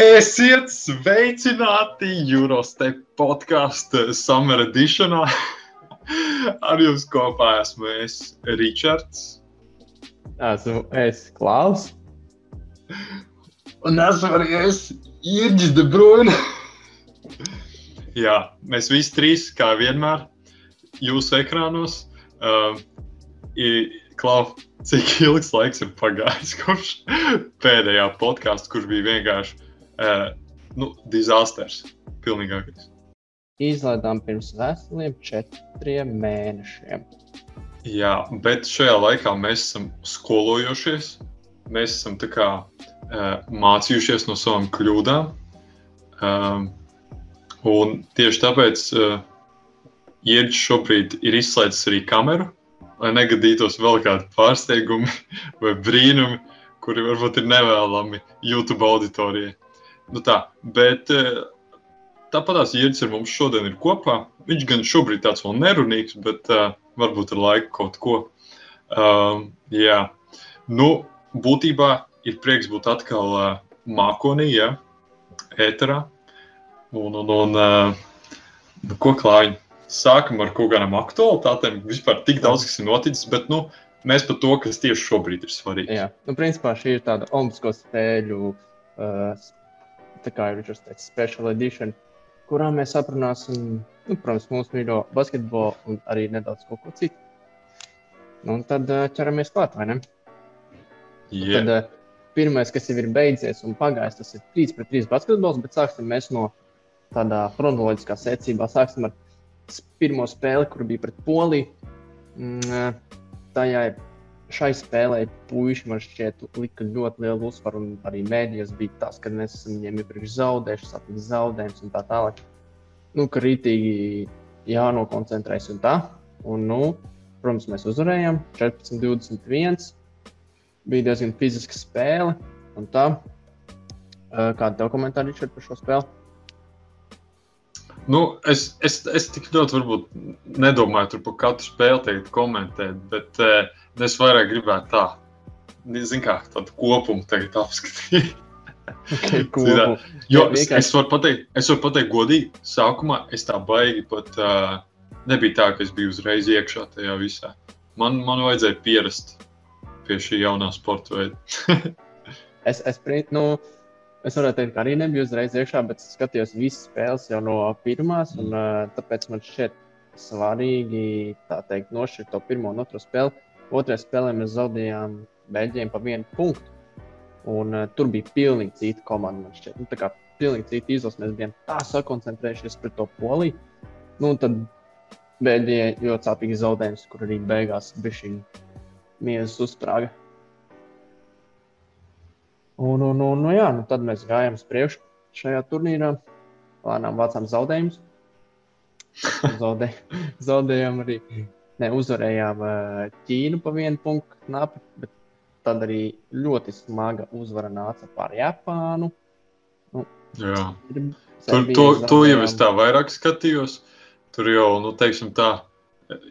Esiet sveicināti Eurostep podkāstu Summer Editionā. Ar jums kopā esmu es, Ričards. Esmu es, Klaus. Un esmu arī es, Irģis De Bruyne. Jā, mēs visi trīs, kā vienmēr, jūsu ekrānos. Uh, Klau, cik ilgs laiks ir pagājis kopš pēdējā podkāsta, kurš bija vienkārši uh, nu, disasters. Pilnīgākais. Izlaidām pirms veseliem četriem mēnešiem. Jā, bet šajā laikā mēs esam skolojušies. Mēs esam kā, uh, mācījušies no savām kļūdām. Um, un tieši tāpēc uh, Ieģis šobrīd ir izslēdzis arī kameru lai negadītos vēl kādi pārsteigumi vai brīnumi, kuri varbūt ir nevēlami YouTube auditorijai. Nu tā, bet eh, tāpat tās ieģis ar mums šodien ir kopā. Viņš gan šobrīd tāds vēl nerunīgs, bet uh, varbūt ar laiku kaut ko. Uh, jā, nu, būtībā ir prieks būt atkal uh, mākonī, ja, ēterā. Un, un, un uh, nu, ko klājiņi? sākam ar kaut kādām aktualitātēm. Vispār tik daudz, kas ir noticis, bet nu, mēs par to, kas tieši šobrīd ir svarīgi. Jā, nu, principā šī ir tāda olimpisko spēļu, uh, tā kā ir šis special edition, kurā mēs aprunāsim, nu, protams, mūsu mīļo basketbolu un arī nedaudz kaut ko citu. Nu, un tad uh, ķeramies klāt, vai ne? Yeah. Tad, uh, pirmais, kas jau ir beidzies un pagājis, tas ir 3 pret 3 basketbols, bet sāksim mēs no tādā chronoloģiskā secībā. Sāksim ar pirmo spēli, kur bija pret Poliju. Mm, tajā šai spēlē puiši man šķiet lika ļoti lielu uzsvaru, arī mēdījos bija tas, ka mēs esam viņiem iepriekš zaudējuši, sapņu zaudējumus un tā tālāk. Nu, ka rītīgi jānokoncentrējas un tā. Un, nu, protams, mēs uzvarējām 14, 21. Bija diezgan fiziska spēle. Kāda tev komentāri ir par šo spēli? Nu, es, es, es tik ļoti varbūt, nedomāju par katru spēli teikt, komentēt, bet uh, es vairāk gribētu tā, zinu, kā tādu kopumu tagad apskatīt. Okay, jo es, es varu pateikt, es varu pateikt godīgi, sākumā es tā baigi pat uh, nebija tā, ka es biju uzreiz iekšā tajā visā. Man, man vajadzēja pierast pie šī jaunā sporta veida. es, es, nu, Es varētu teikt, ka arī nebiju uzreiz iekšā, bet es skatījos visas spēles jau no pirmās. Un, uh, tāpēc man šķiet svarīgi teikt, nošķirt to pirmo un otro spēli. Otrajā spēlē mēs zaudējām Beļģiem pa vienu punktu. Un, uh, tur bija pilnīgi cita komanda. Nu, tā kā pilnīgi cita izlase. Mēs bijām tā sakoncentrējušies pret to poliju. Nu, tad Beļģijai ļoti sāpīgi zaudējums, kur arī beigās bija šī miesas uzsprāga. Un, un, un, nu, jā, nu, tad mēs gājām uz priekšu šajā turnīrā. Lēnām vācām zaudējumus. Zaudē, zaudējām arī. Ne, uzvarējām Ķīnu pa vienu punktu knapi, bet tad arī ļoti smaga uzvara nāca pār Japānu. Nu, jā. Tur, to, to jau es tā vairāk skatījos. Tur jau, nu, teiksim tā,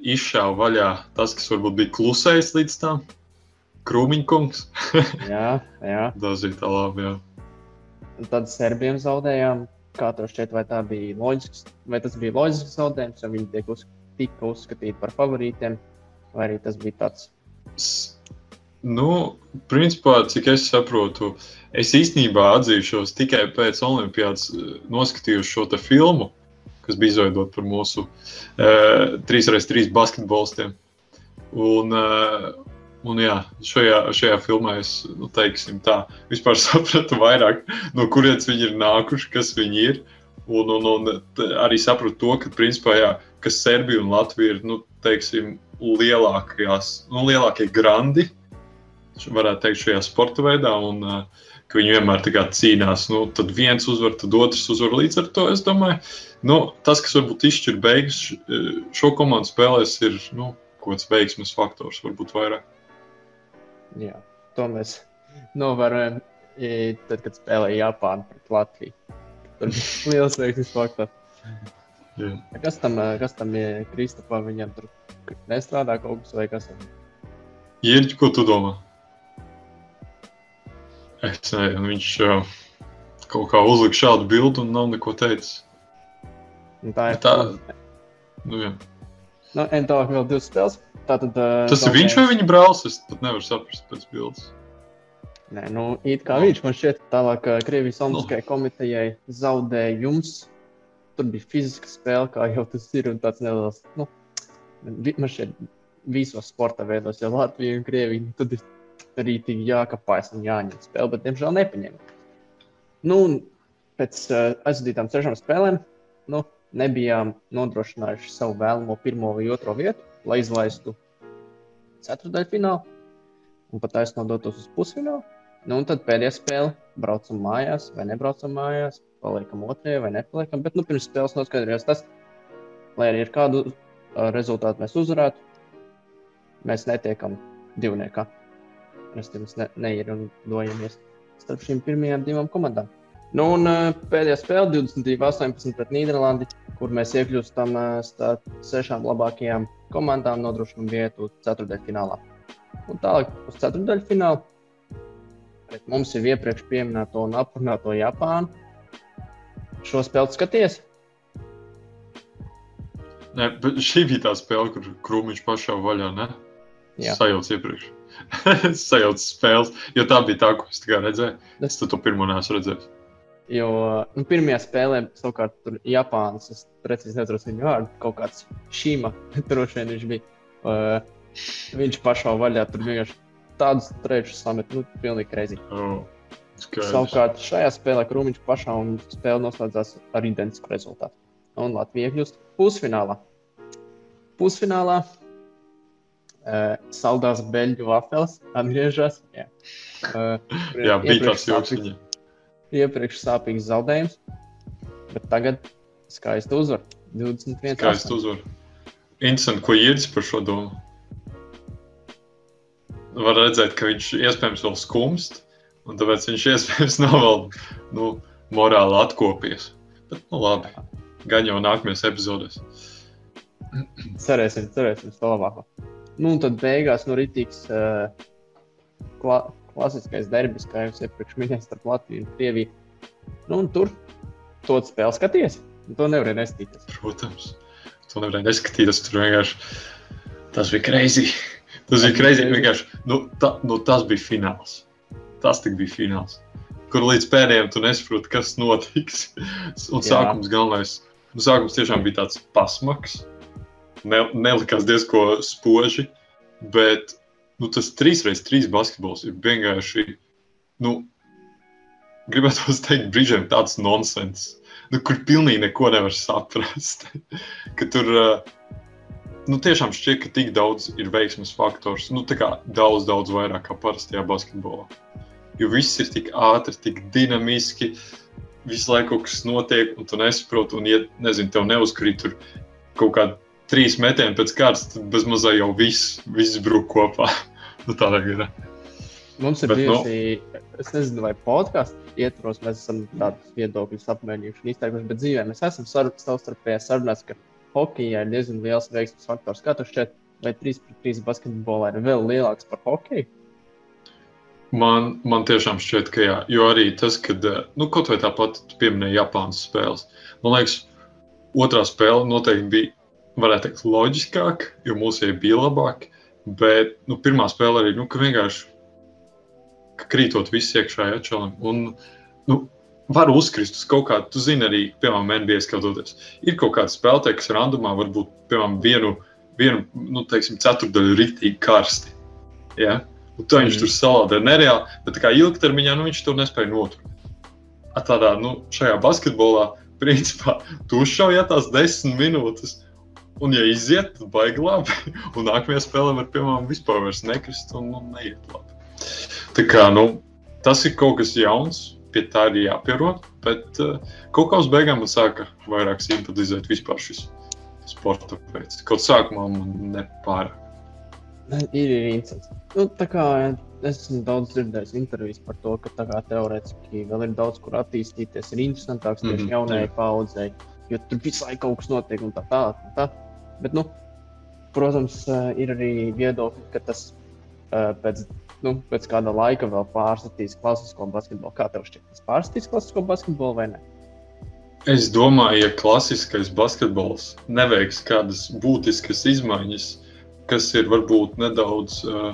izšāva vaļā tas, kas varbūt bija klusējis līdz tam. Krūmiņkungs. jā, jā. Tas ir tā labi. Jā. Un tad serbiem zaudējām. Kā tev šķiet, vai, bija loģisks, vai tas bija loģisks zaudējums, jo viņi tiek uz, tika uzskatīti par favorītiem, vai arī tas bija tāds? Nu, principā, cik es saprotu, es īstenībā atzīšos tikai pēc Olimpijas eh, noskatījos šo filmu, kas bija izveidota par mūsu uh, 3x3 basketbolistiem. Un, uh, Un jā, šajā, šajā filmā es nu, tā, sapratu vairāk, no kurienes viņi ir nākuši, kas viņi ir. Un, un, un arī sapratu to, ka, principā, jā, ka Serbija un Latvija ir nu, teiksim, lielākajās, nu, lielākie grandi, varētu teikt, šajā sporta veidā. Un, ka viņi vienmēr cīnās. Nu, tad viens uzvar, tad otrs uzvar. Līdz ar to es domāju, nu, tas, kas varbūt izšķir beigas šo komandu spēlēs, ir nu, kaut kāds veiksmes faktors, varbūt vairāk. Jā, to mēs novērojam, tad, kad spēlēja Japāna pret Latviju. Tur bija liels veiksmes faktors. Jā. Kas tam, kas tam ir Kristofam? Viņam tur nestrādā kaut kas vai kas tam? Ieģi, ko tu domā? Es nezinu, viņš, kaut kā uzliku šādu bildi un nav neko teicis. Un tā ir Tā, nu, jā. Nu, un tālāk vēl divas spēles. Tātad, uh, Tas ir viņš vai viņa brālis? Es pat nevaru saprast pēc bildes. Nē, nu, it kā viņš man šķiet, tālāk Krievijas Olimpiskajai komitejai zaudēja jums. Tur bija fiziska spēle, kā jau tas ir, un tāds neliels, nu, man šķiet, visos sporta veidos, ja Latvija un Krievija, nu, tad ir arī tik jākapājas un jāņem spēle, bet, diemžēl, nepaņēma. Nu, un pēc uh, aizvadītām sešām spēlēm, nu, nebijām nodrošinājuši savu vēlamo pirmo vai otro vietu, lai izlaistu ceturdaļfinālu un pat aiznodotos uz pusfinālu. Nu, un tad pēdējā spēle, braucam mājās vai nebraucam mājās, paliekam otrajā vai nepaliekam. Bet nu, pirms spēles noskaidrojās tas, lai arī ar kādu uh, rezultātu mēs uzvarētu, mēs netiekam divniekā. Mēs tam ne, neierodamies starp šīm pirmajām divām komandām. Nu, un uh, pēdējā spēle 22-18 pret Nīderlandi, kur mēs iekļūstam uh, starp sešām labākajām komandām, nodrošinām vietu ceturdaļfinālā. Un tālāk uz ceturdaļfinālu. Pret mums ir iepriekš pieminēto un aprunāto Japānu. Šo spēli skaties? Nē, šī bija tā spēle, kur krūmiņš pašā vaļā, ne? Jā. Sajauc iepriekš. es sajaucu spēles, jo tā bija tā, ko es tikai redzēju. Es to pirmo neesmu redzējis. Jo nu, pirmajā spēlē, savukārt, tur Japānas, es precīzi nezinu viņu vārdu, kaut kāds šīma, droši vien viņš bija. Uh, viņš pašā vaļā tur vienkārši tādus trešus samet, nu, pilnīgi reizi. Oh, skaidrs. Savukārt šajā spēlē Krūmiņš pašā un spēle noslēdzās ar identisku rezultātu. Un Latvija iekļūst pusfinālā. Pusfinālā uh, saldās beļģu vafeles atgriežas. Jā, uh, Jā, bija tāds joks viņam. iepriekš sāpīgs zaudējums, bet tagad skaisti uzvar. 21. Skaisti uzvar. Interesanti, ko iedis par šo domu. Var redzēt, ka viņš iespējams vēl skumst, un tāpēc viņš iespējams nav vēl nu, morāli atkopies. Bet, nu, labi, gan jau nākamajās epizodēs. Cerēsim, cerēsim, uz to labāko. Nu, un tad beigās nu, rītīgs uh, kla klasiskais derbis, kā jau iepriekš minēju, starp Latviju un Krieviju. Nu, un tur to spēli skaties. To nevarēja nestīties. Protams, to nevarēja neskatīties. Tur vienkārši tas bija greizi. Tas bija greizi. nu, ta, nu, tas bija fināls. Tas bija fināls. Kur līdz pēdējiem tu nesaproti, kas notiks. Un sākums galvenais. Nu, sākums tiešām bija tāds pasmaks. Ne, nelikās diezko spoži. Bet nu, tas 3x3 basketbols ir vienkārši. Nu, gribētu teikt, brīžiem tāds nonsens. Nu, kur pilnīgi neko nevar saprast. ka tur uh, nu, tiešām šķiet, ka tik daudz ir veiksmes faktors. Nu, tā kā daudz, daudz vairāk kā parastajā basketbolā. Jo viss ir tik ātri, tik dinamiski. Visu laiku kaut kas notiek, un tu nesaproti, un, ja nezinu, tev neuzkrīt tur kaut kādi trīs metieni pēc kārtas, tad bez mazā jau viss, viss brūk kopā. nu, tā ir. Mums ir Bet, nu- bijusi, es nezinu, vai podkāstu ietvaros mēs esam tādus viedokļus apmainījuši un izteikuši, bet dzīvē mēs esam savstarpēji sarunājuši, ka hokeja ir diezgan liels veiksmes faktors. Kā tu šķiet, vai 3 pret 3 basketbolā ir vēl lielāks par hokeju? Man, man tiešām šķiet, ka jā, jo arī tas, kad, eh, nu, kaut vai tāpat tu pieminēji Japānas spēles. Man liekas, otrā spēle noteikti bija, varētu teikt, loģiskāka, jo mūsu bija labāk. Bet, nu, pirmā spēle arī, nu, ka vienkārši ka krītot viss iekšā iečalim. Un, nu, var uzkrist uz kaut kādu, tu zini, arī, piemēram, NBA skatoties. Ir kaut kāda spēlētāja, kas randomā varbūt, piemēram, vienu, vienu nu, teiksim, ceturdaļu rītīgi karsti. Ja? Un tā viņš Mhm. tur salādē nereāli, bet kā ilgtermiņā nu, viņš to nespēja noturēt. Tādā, nu, šajā basketbolā, principā, tu uzšauj ja tās desmit minūtes, un, ja iziet, tad baigi labi. Un nākamajā spēlē var, piemēram, vispār nekrist un nu, neiet labi. Tā kā, nu, tas ir kaut kas jauns, pie tā ir jāpierod, bet uh, kaut kā uz beigām man sāka vairāk simpatizēt vispār šis sporta veids. Kaut sākumā man nepārāk. Ir, ir interesants. Nu, tā kā es esmu daudz dzirdējis intervijas par to, ka tā kā teorētiski vēl ir daudz kur attīstīties, ir interesantāks tieši Mhm, jaunajai jā. paudzei, jo tur visu laiku kaut kas notiek un tā tālāk. Tā. Bet, nu, protams, eh, ir arī viedokļi, ka tas eh, pēc nu, pēc kāda laika vēl pārstatīs klasisko basketbolu. Kā tev šķiet, tas pārstatīs klasisko basketbolu vai ne? Es domāju, ja klasiskais basketbols neveiks kādas būtiskas izmaiņas, kas ir varbūt nedaudz, uh,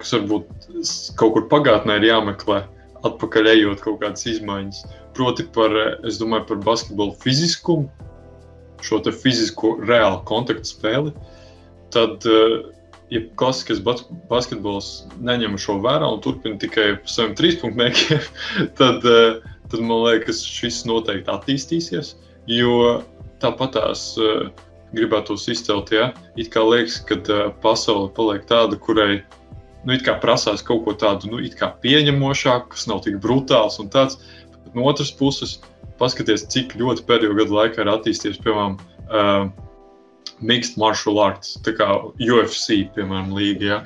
kas varbūt kaut kur pagātnē ir jāmeklē, atpakaļ ejot kaut kādas izmaiņas. Proti, par, es domāju par basketbolu fiziskumu, šo fizisko reālu kontaktu spēli. Tad uh, ja klasiskais basketbols neņem šo vērā un turpina tikai saviem trīspunktiem, tad, tad man liekas, šis noteikti attīstīsies. Jo tāpat tās eh, gribētos izcelt, ja it kā liekas, ka eh, pasaule paliek tāda, kurai nu, prasās kaut ko tādu nu, pieņemošāku, kas nav tik brutāls un tāds. Bet no otras puses, paskatieties, cik ļoti pēdējo gadu laikā ir attīstījies, piemēram, uh, mixed martial arts, tā kā UFC, piemēram, līga, ja?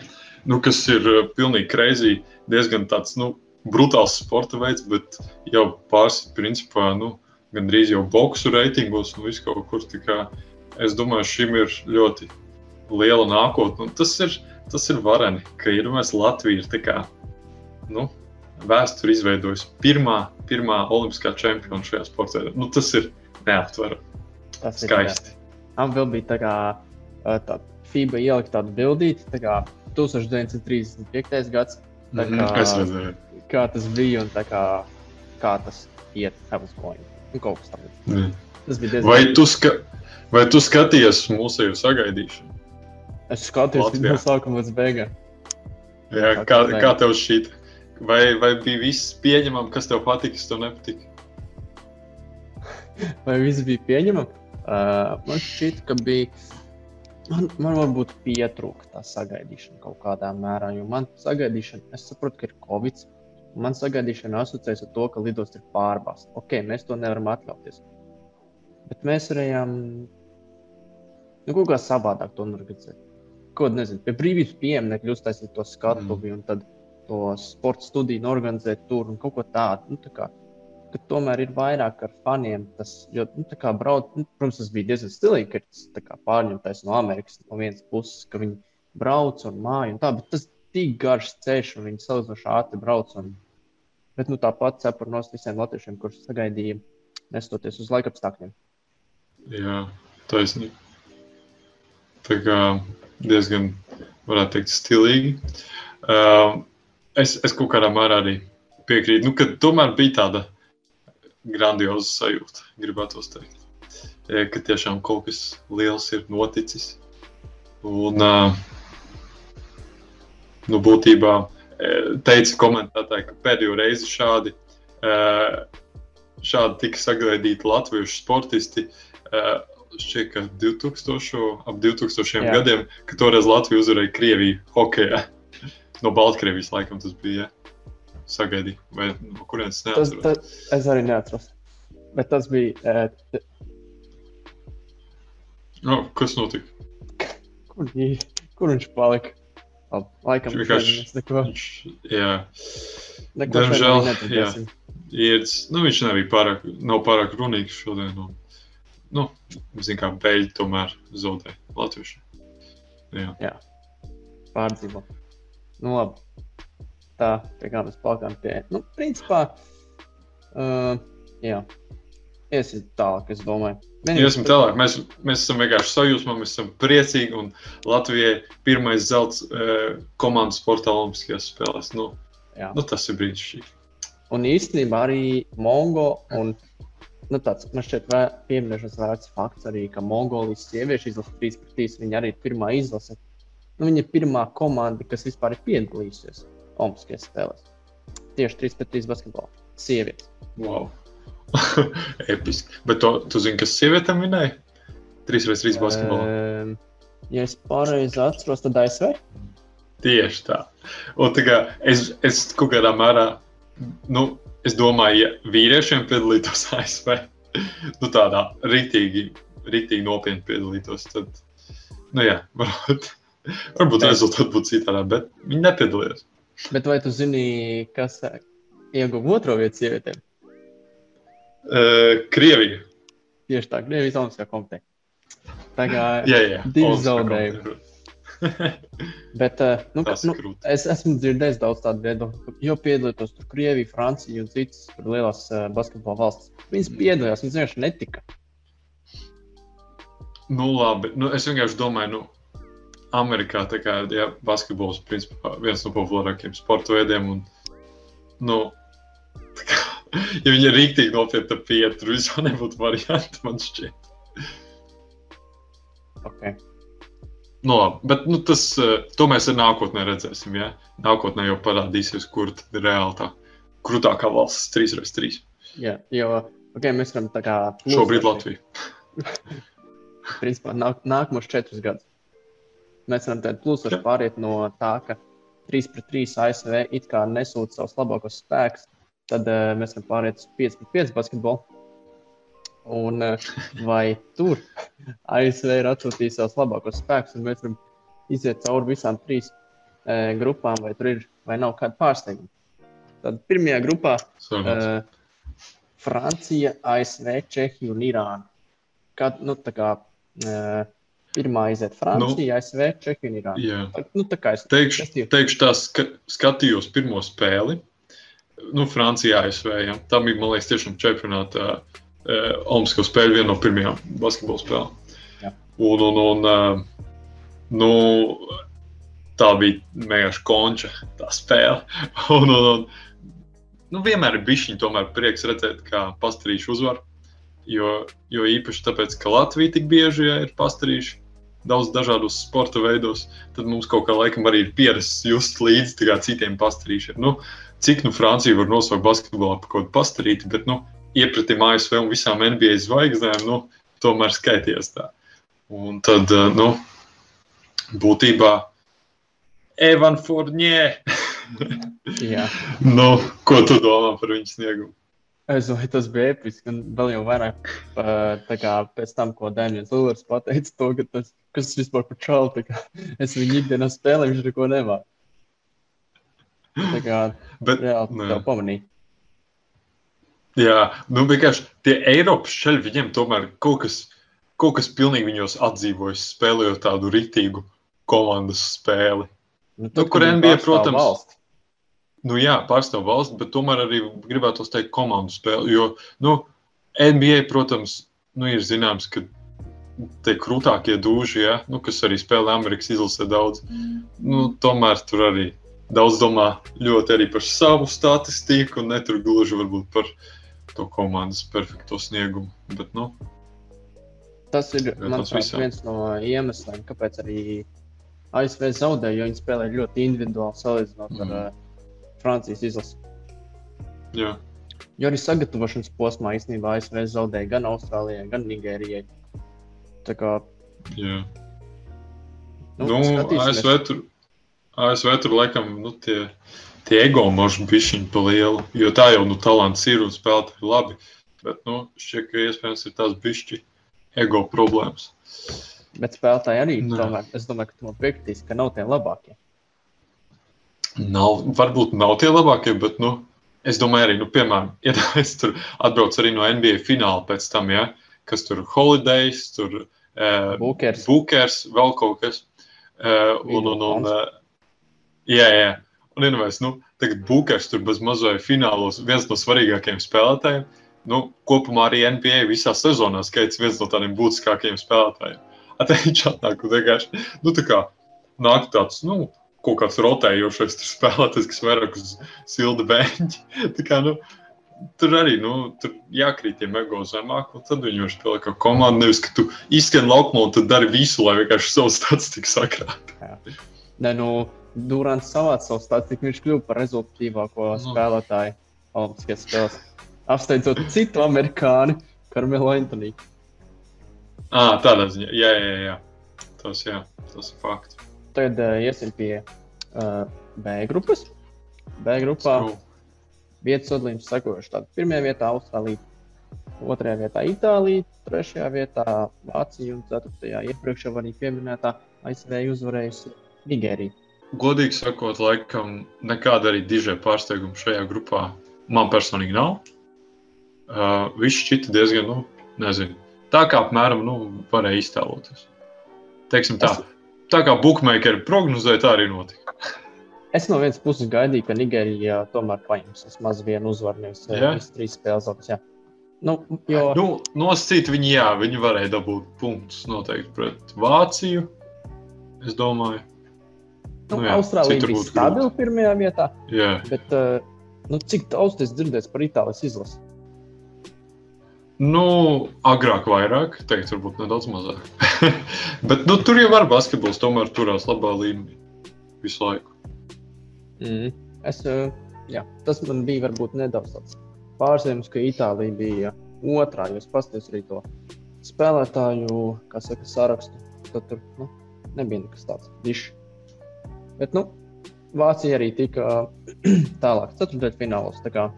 nu, kas ir uh, pilnīgi crazy, diezgan tāds nu, brutāls sporta veids, bet jau pārsvarā, principā, nu, gandrīz jau boxu reitingos un viss kaut kur. Kā, es domāju, šim ir ļoti liela nākotne. Tas ir, tas ir vareni, ka ir mēs Latvija ir kā, nu, vēsture izveidojusi pirmā, pirmā olimpiskā čempiona šajā sportā. Nu, tas ir neaptverami. Tas ir skaisti. Man vēl bija tā kā tā, FIBA ielikt tādu bildīti, tā kā 1935. gads. Tā kā, mm. Kā tas bija un kā, kā tas iet, Heaven's Point. Un kaut kas tāds. Mm. Tas bija diezgan. Vai tu, ska vai tu skaties mūsu sagaidīšanu? Es skatījos no sākuma līdz beigām. Jā, kā, kā tev šķiet? Vai, vai bija viss pieņemams, kas tev patika, kas tev nepatika? vai viss bija pieņemams? Uh, man šķiet, ka bija. Man, man varbūt pietrūka tā sagaidīšana kaut kādā mērā, jo man sagaidīšana, es saprotu, ka ir Covid. Man sagaidīšana asociējas ar to, ka lidosts ir pārbāzts. Ok, mēs to nevaram atļauties. Bet mēs varējām nu, kaut kā savādāk to organizēt. Ko nezinu, pie brīvības pieminiekļa uztaisīt to skatuvi mm. un tad to sporta studiju organizēt tur un kaut ko tādu. Nu, tā kā, tomēr ir vairāk ar faniem. Tas, jo, nu, brauc, nu, protams, tas bija diezgan stilīgi, ka tas pārņemtais no Amerikas no vienas puses, ka viņi brauc un māja un tā, bet tas tik garš ceļš un viņi salīdzinoši ātri brauc. Un, bet nu, tāpat cepur no visiem latviešiem, kurus sagaidīja, nestoties uz laika apstākļiem. Jā, taisnība. Tā kā diezgan, varētu teikt, stilīgi. Uh, es, es kaut kādā mērā arī piekrītu, nu, ka tomēr bija tāda grandioza sajūta, gribētu teikt. Ka tiešām kaut kas liels ir noticis. Un, nu, būtībā teica komentētāji, ka pēdējo reizi šādi, šādi tika sagaidīti latviešu sportisti. Šķiet, ka 2000, ap 2000 Jā. gadiem, kad toreiz Latvija uzvarēja Krieviju hokeja. No Baltkrievijas laikam tas bija. Ja? sagaidīju, vai no kurienes neatceros. Tas, tas, es arī neatceros. Bet tas bija. E, no, kas notika? Kur, kur viņš palika? Laikam, viņš vienkārši neko. Viņš, jā, neko diemžēl. Jā, iedz, nu, viņš nebija pārāk, nav pārāk runīgs šodien. Un, nu, zin kā beļģi tomēr zaudēja latviešu. Jā. jā. Pārdzīvo. Nu, labi tā, pie kā mēs plakām pie. Nu, principā, uh, jā, iesim tālāk, es domāju. Vienīgi iesim tālāk. Mēs, mēs esam vienkārši sajūsmā, mēs esam priecīgi un Latvijai pirmais zelts uh, komandas sportā Olimpiskajās spēlēs. Nu, jā. nu, tas ir brīnišķīgi. Un īstenībā arī Mongo un nu, tāds, man šķiet, pieminēšanas vērts fakts arī, ka Mongolijas sieviešu izlase 3 pret 3, viņa arī ir pirmā izlase. Nu, viņa ir pirmā komanda, kas vispār ir piedalījusies. Olimpiskajās spēlēs. Tieši 3 pret 3 basketbolā. Sievietes. Wow. Episki. Bet to, tu zini, kas sievietēm minēja? 3 pret 3 basketbolā. Um, ja es pareizi atceros, tad ASV. Tieši tā. Un tā kā es, es kaut kādā mērā, nu, es domāju, ja vīriešiem piedalītos ASV, nu tādā rītīgi, rītīgi nopietni piedalītos, tad, nu jā, varbūt, varbūt rezultāti būtu citādā, bet viņi nepiedalījās. Bet vai tu zini, kas ieguva otro vietu sievietēm? Uh, Krievija. Tieši tā, Krievijas Olimpiskā komiteja. Tā kā jā, jā, divi zaudējumi. Bet uh, nu, ka, nu, es esmu dzirdējis daudz tādu viedokļu, jo piedalītos tur Krievija, Francija un citas lielās uh, basketbola valstis. Viņas piedalījās, viņas vienkārši netika. Nu, labi. Nu, es vienkārši domāju, nu, Amerikā tā kā ja, basketbols principā viens no populārākajiem sporta veidiem. Un, nu, kā, ja viņi ir rīktīgi nopietni pieiet, tur vispār nebūtu varianti, man šķiet. Okay. Nu, labi, bet nu, tas, eh, to mēs arī nākotnē redzēsim. Ja? Nākotnē jau parādīsies, kur ir reāli tā krūtākā valsts 3x3. Jā, jo okay, mēs varam tā kā. Šobrīd plūstoši- Latvija. Principā nāk, nākamos četrus gadus. Mēs varam plūstoši Jā. pāriet no tā, ka 3 pret 3 ASV it kā nesūta savus labākos spēkus, tad uh, mēs varam pāriet uz 5 pret 5 basketbolu. Un uh, vai tur ASV ir atsūtījis savus labākos spēkus, un mēs varam iziet cauri visām trīs uh, grupām, vai tur ir vai nav kāda pārsteiguma. Tad pirmajā grupā uh, Francija, ASV, Čehija un Irāna. Kā, nu, kā uh, pirmā iziet Francija, nu, ASV, Čehija un Irāna. Jā. Tā, nu, tā kā es Teikšu, skatīju. teikšu tā, ska, skatījos pirmo spēli. Nu, Francijā, ASV. Ja. Tā bija, man liekas, tiešām čempionāta uh, Olimpisko spēļu viena no pirmajām basketbola spēlēm. Jā. Un, un, un nu, tā bija vienkārši konča tā spēle. Un, un, un, nu, vienmēr ir bijis tomēr prieks redzēt, kā pastarīšu uzvaru. Jo, jo īpaši tāpēc, ka Latvija tik bieži ja, ir pastarījuši daudz dažādos sporta veidos, tad mums kaut kā laikam arī ir pierasts just līdzi citiem pastarīšiem. Nu, cik nu Francija var nosaukt basketbolā par kaut kādu pastarīti, bet nu, iepratim ASV un visām NBA zvaigznēm, nu, tomēr skaities tā. Un tad, eh, nu, būtībā Evan Fournier. Jā. nu, ko tu domā par viņu sniegumu? Es domāju, tas bija episki. Un vēl jau vairāk tā kā pēc tam, ko Daniels Lūrs pateica, to, ka tas, kas tas vispār par tā kā es viņu ikdienā spēlēju, viņš neko nemāk. Tā kā Bet, nē. tev pamanīja. Jā, nu vienkārši tie Eiropas šeļi, viņiem tomēr kaut kas, kaut kas pilnīgi viņos atdzīvojas, spēlējot tādu rītīgu komandas spēli. Nu, Nu, kur kad viņi NBA, protams, valsti. Nu, jā, pārstāv valsts, bet tomēr arī gribētu teikt komandu spēli. Jo nu, NBA, protams, nu, ir zināms, ka tie krūtākie dūži, ja, nu, kas arī spēlē Amerikas izlasē daudz, nu, tomēr tur arī daudz domā ļoti arī par savu statistiku un netur gluži varbūt par to komandas perfekto sniegumu. Bet, nu, Tas ir manuprāt, viens no iemesliem, kāpēc arī ASV zaudēja, jo viņi spēlē ļoti individuāli salīdzinot Mhm. ar uh, Francijas izlasi. jā, Jo arī sagatavošanas posmā īstenībā ASV zaudēja gan Austrālijai, gan Nigērijai. Tā kā jā. nu, Nu. ASV tur, ASV tur laikam nu, tie, tie ego maži bišķiņi pa lielu, jo tā jau nu, talants ir un spēlēt ir labi. Bet, nu, šķiet, ka iespējams ir tās bišķi ego problēmas. Bet spēlētāji arī tomēr, es domāju, ka tu man piekritīsi, ka nav tie labākie. Nav, varbūt nav tie labākie, bet, nu, es domāju arī, nu, piemēram, ja es tur atbraucu arī no NBA fināla pēc tam, ja, kas tur Holidays, tur uh, Bookers. Bookers, vēl kaut kas. Uh, un, un, un, uh, jā, jā. Iedomājieties, nu, tagad Bookers tur bez mazliet finālos viens no svarīgākajiem spēlētājiem. Nu, kopumā arī NBA visā sezonā skaits viens no tādiem būtiskākajiem spēlētājiem. Atteikts atnāk un vienkārši, nu, tā kā nāk tāds, nu, kaut kāds rotējošais spēlētājs, kas vairāk uz silda beņķa. Tā kā, nu, tur arī, nu, tur jākrīt tiem ego zemāk, un tad viņi var spēlēt kā komanda. Nevis, ka tu izskan laukumā un tad dari visu, lai vienkārši savu statistiku sakrātu. Nē, nu, Durants savāca savu statistiku, viņš kļuva par rezultatīvāko Nu. spēlētāju Olimpiskajās spēlēs. Apsteidzot citu amerikāni, Karmelu Antoniju. Ah, tādā ziņā, jā, jā, jā. Tas, jā, tas ir fakts. Tagad uh, iesim pie uh, B grupas. B grupā vietas sadalījums sekojuši. Tātad pirmajā vietā Austrālija, otrajā vietā Itālija, trešajā vietā Vācija un ceturtajā iepriekš jau arī pieminētā ASV uzvarējusi Nigērija. Godīgi sakot, laikam nekāda arī dižē pārsteiguma šajā grupā man personīgi nav. Uh, viss šķita diezgan, nu, nezinu, tā kā apmēram nu, varēja iztēloties. Teiksim tā, tā kā bookmakeri prognozēja, tā arī notika. Es no vienas puses gaidīju, ka Nigērija tomēr paņems vismaz vienu uzvaru, nevis visas trīs spēles. zaudēs. Nu, jo, Nu, nosacīt viņi, jā, viņi varēja dabūt punktus noteikti pret Vāciju. Es domāju, nu, nu jā, Austrālija bija stabila pirmajā vietā, jā. bet uh, nu, cik daudz es dzirdēju par Itālijas izlasi? Nu, agrāk vairāk, teikt, varbūt nedaudz mazāk. Bet nu, tur jau var basketbols, tomēr turās labā līmenī visu laiku. Mm. Es, uh, jā, tas man bija varbūt nedaudz tāds pārsteigums, ka Itālija bija otrā. Jo es paskatījos arī to spēlētāju saka, sarakstu. Tad tur nu, nebija nekas tāds dišs. Bet nu, Vācija arī tika tālāk, ceturtdaļfinālos. Tā kā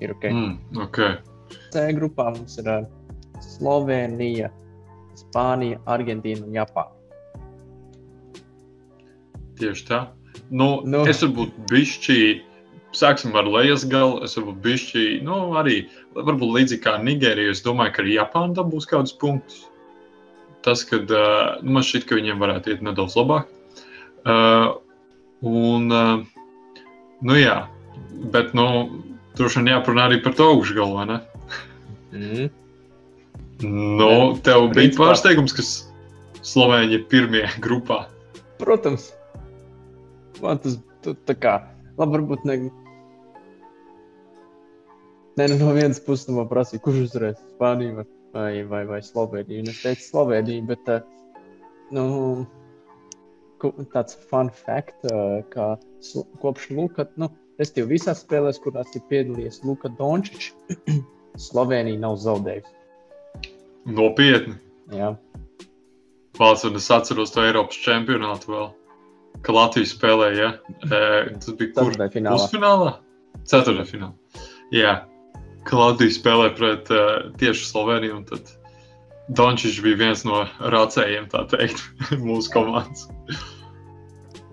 ir ok. Mm. Okay. C grupā mums ir uh, Slovenija, Spānija, Argentīna un Japāna. Tieši tā. Nu, Nu. Es varbūt bišķi, sāksim ar lejas galu. Es varbūt bišķi, nu, arī varbūt līdzīgi kā Nigērija. Es domāju, ka arī Japāna dabūs kādus punktus. Tas, kad uh, nu, man šķiet, ka viņiem varētu iet nedaudz labāk. Uh, un, uh, nu jā, bet, nu, droši vien jāparunā arī par to augšgalu, vai ne? Mm. Nu, tev bija pārsteigums, ka Slovēņi ir pirmie grupā. Protams, man tas tā kā labi, varbūt ne. Nē, nu, no vienas puses man prasīja, kurš uzvarēs Spāniju vai, vai, vai, vai Sloveniju. Es teicu, Sloveniju, bet uh, nu, ku- tāds fun fact, ka kopš Luka, nu, es tev visās spēlēs, kurās ir piedalījies Luka Dončičs, Slovenija nav zaudējusi. Nopietni. Jā. Vācis, un es atceros to Eiropas čempionātu vēl, ka Latvija spēlēja. Ja? E, tas bija kur? Ceturtdaļfinālā. Pusfinālā? Ceturtdaļfinālā. Jā, ka Latvija spēlēja pret uh, tieši Sloveniju, un tad Dončits bija viens no rācējiem, tā teikt, mūsu komandas.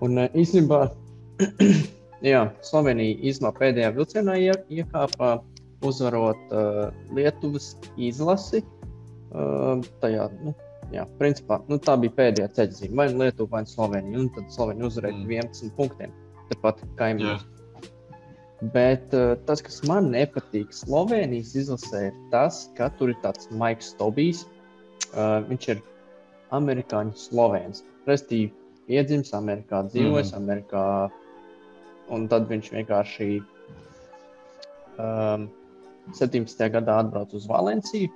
Un uh, īstenībā, jā, Slovenija īstenībā pēdējā vilcienā ie, iekāpa uzvarot uh, Lietuvas izlasi. Uh, tajā, nu, jā, principā, nu, tā bija pēdējā ceļzīme. Vai nu Lietuva, vai nu Slovenija. Un tad Slovenija uzvarēja mm. 11 punktiem. Tepat kaimiņos. Bet uh, tas, kas man nepatīk Slovenijas izlasē, ir tas, ka tur ir tāds Maiks Tobijs. Uh, viņš ir amerikāņu slovēns. Restīvi, piedzimis Amerikā, dzīvojis mm. Amerikā. Un tad viņš vienkārši um, 17. gadā atbrauca uz Valenciju.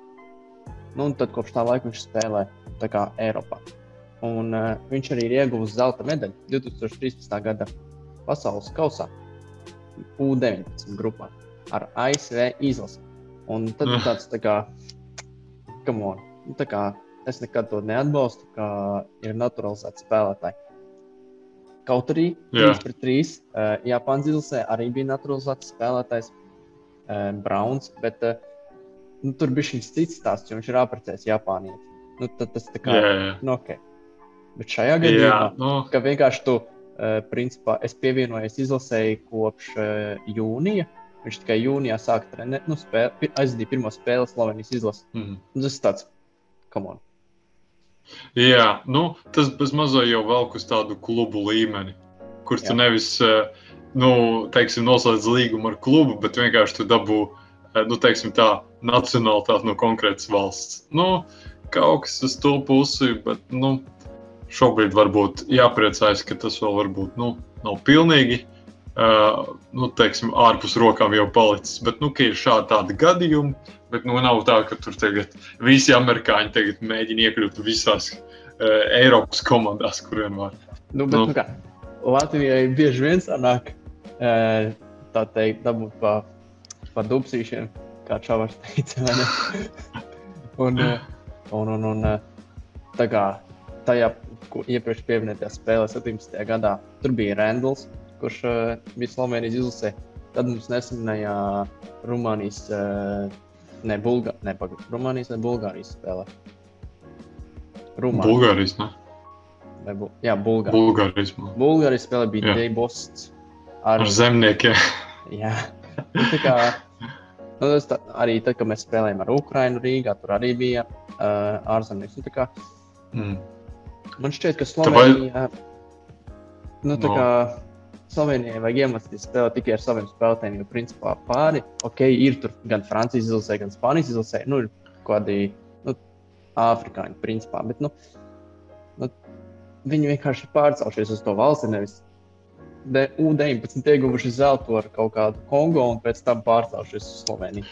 Nu, un tad kopš tā laika viņš spēlē Eiropā. Un uh, viņš arī ir ieguvis zelta medaļu 2013. gada pasaules kausā. U-19 grupā ar ASV izlasi. Un tad ir tāds, tā kā, come on, nu, kā es nekad to neatbalstu, kā ir naturalizēti spēlētāji. Kaut arī Jā. 3 pret 3 uh, Japānas izlasē arī bija naturalizēts spēlētājs uh, Browns, bet uh, nu, tur bija šis cits stāsts, jo viņš ir apprecējis Japānietis. Nu, tad tas tā kā, Jā, jā. nu, ok. Bet šajā jā gadījumā nu, ka vienkārši tu, principā, es pievienojos izlasēji kopš uh, jūnija. Viņš tikai jūnijā sāka trenēt, nu, spēle, aizdīja pirmo spēli Slovenijas izlasē. mm. Nu, tas ir tāds, come on. Jā, nu, tas bezmazliet jau velk uz tādu klubu līmeni, kur tu Jā. nevis, eh, nu, teiksim, noslēdz līgumu ar klubu, bet vienkārši tu dabū, eh, nu, teiksim, tā nacionālitāti no konkrētas valsts. Nu, kaut kas uz to pusi, bet, nu, šobrīd varbūt jāpriecājas, ka tas vēl varbūt, nu, nav pilnīgi, uh, nu, teiksim, ārpus rokām jau palicis, bet, nu, ka ir šādi gadījumi, bet, nu, nav tā, ka tur tagad visi amerikāņi tagad mēģina iekļūt visās uh, Eiropas komandās, kuriem var. Nu, bet, Nu. nu. Kā, Latvijai bieži vien sanāk, uh, tā teikt, dabūt pa, pa dubsīšiem, kā Čavars teica. ne? un, un, un, un tā kā tajā iepriekš pieminētajā spēlē, 17. gadā, tur bija Randls, kurš uh, bija Slovenijas izlasē. Tad mums nesenajā Rumānijas, uh, ne, Bulga, ne, paga, Rumānijas, ne Bulgārijas spēlē. Rumānijas. Bulgārijas, ne? vai Bu- Jā, Bulgārijas. Bulgārijas. Bulgārijas spēlē bija. Deibosts. Ar zemniekiem. Jā, Nu, tā kā, nu, tas tā, arī tad, kad mēs spēlējām ar Ukrajinu Rīgā, tur arī bija uh, ārzemnieks. Nu, kā, Mm. Man šķiet, ka Slovenija. Nu, tā No. kā Slovenijai vajag iemācīties spēlēt tikai ar saviem spēlētājiem, jo principā pāri, ok, ir tur gan Francijas izlasē, gan Spānijas izlasē, nu, ir kādi nu, afrikāņi, principā. Bet, nu, nu, viņi vienkārši ir pārcēlušies uz to valsti, nevis de, U-19 ieguvuši zeltu ar kaut kādu Kongo un pēc tam pārcēlušies uz Sloveniju.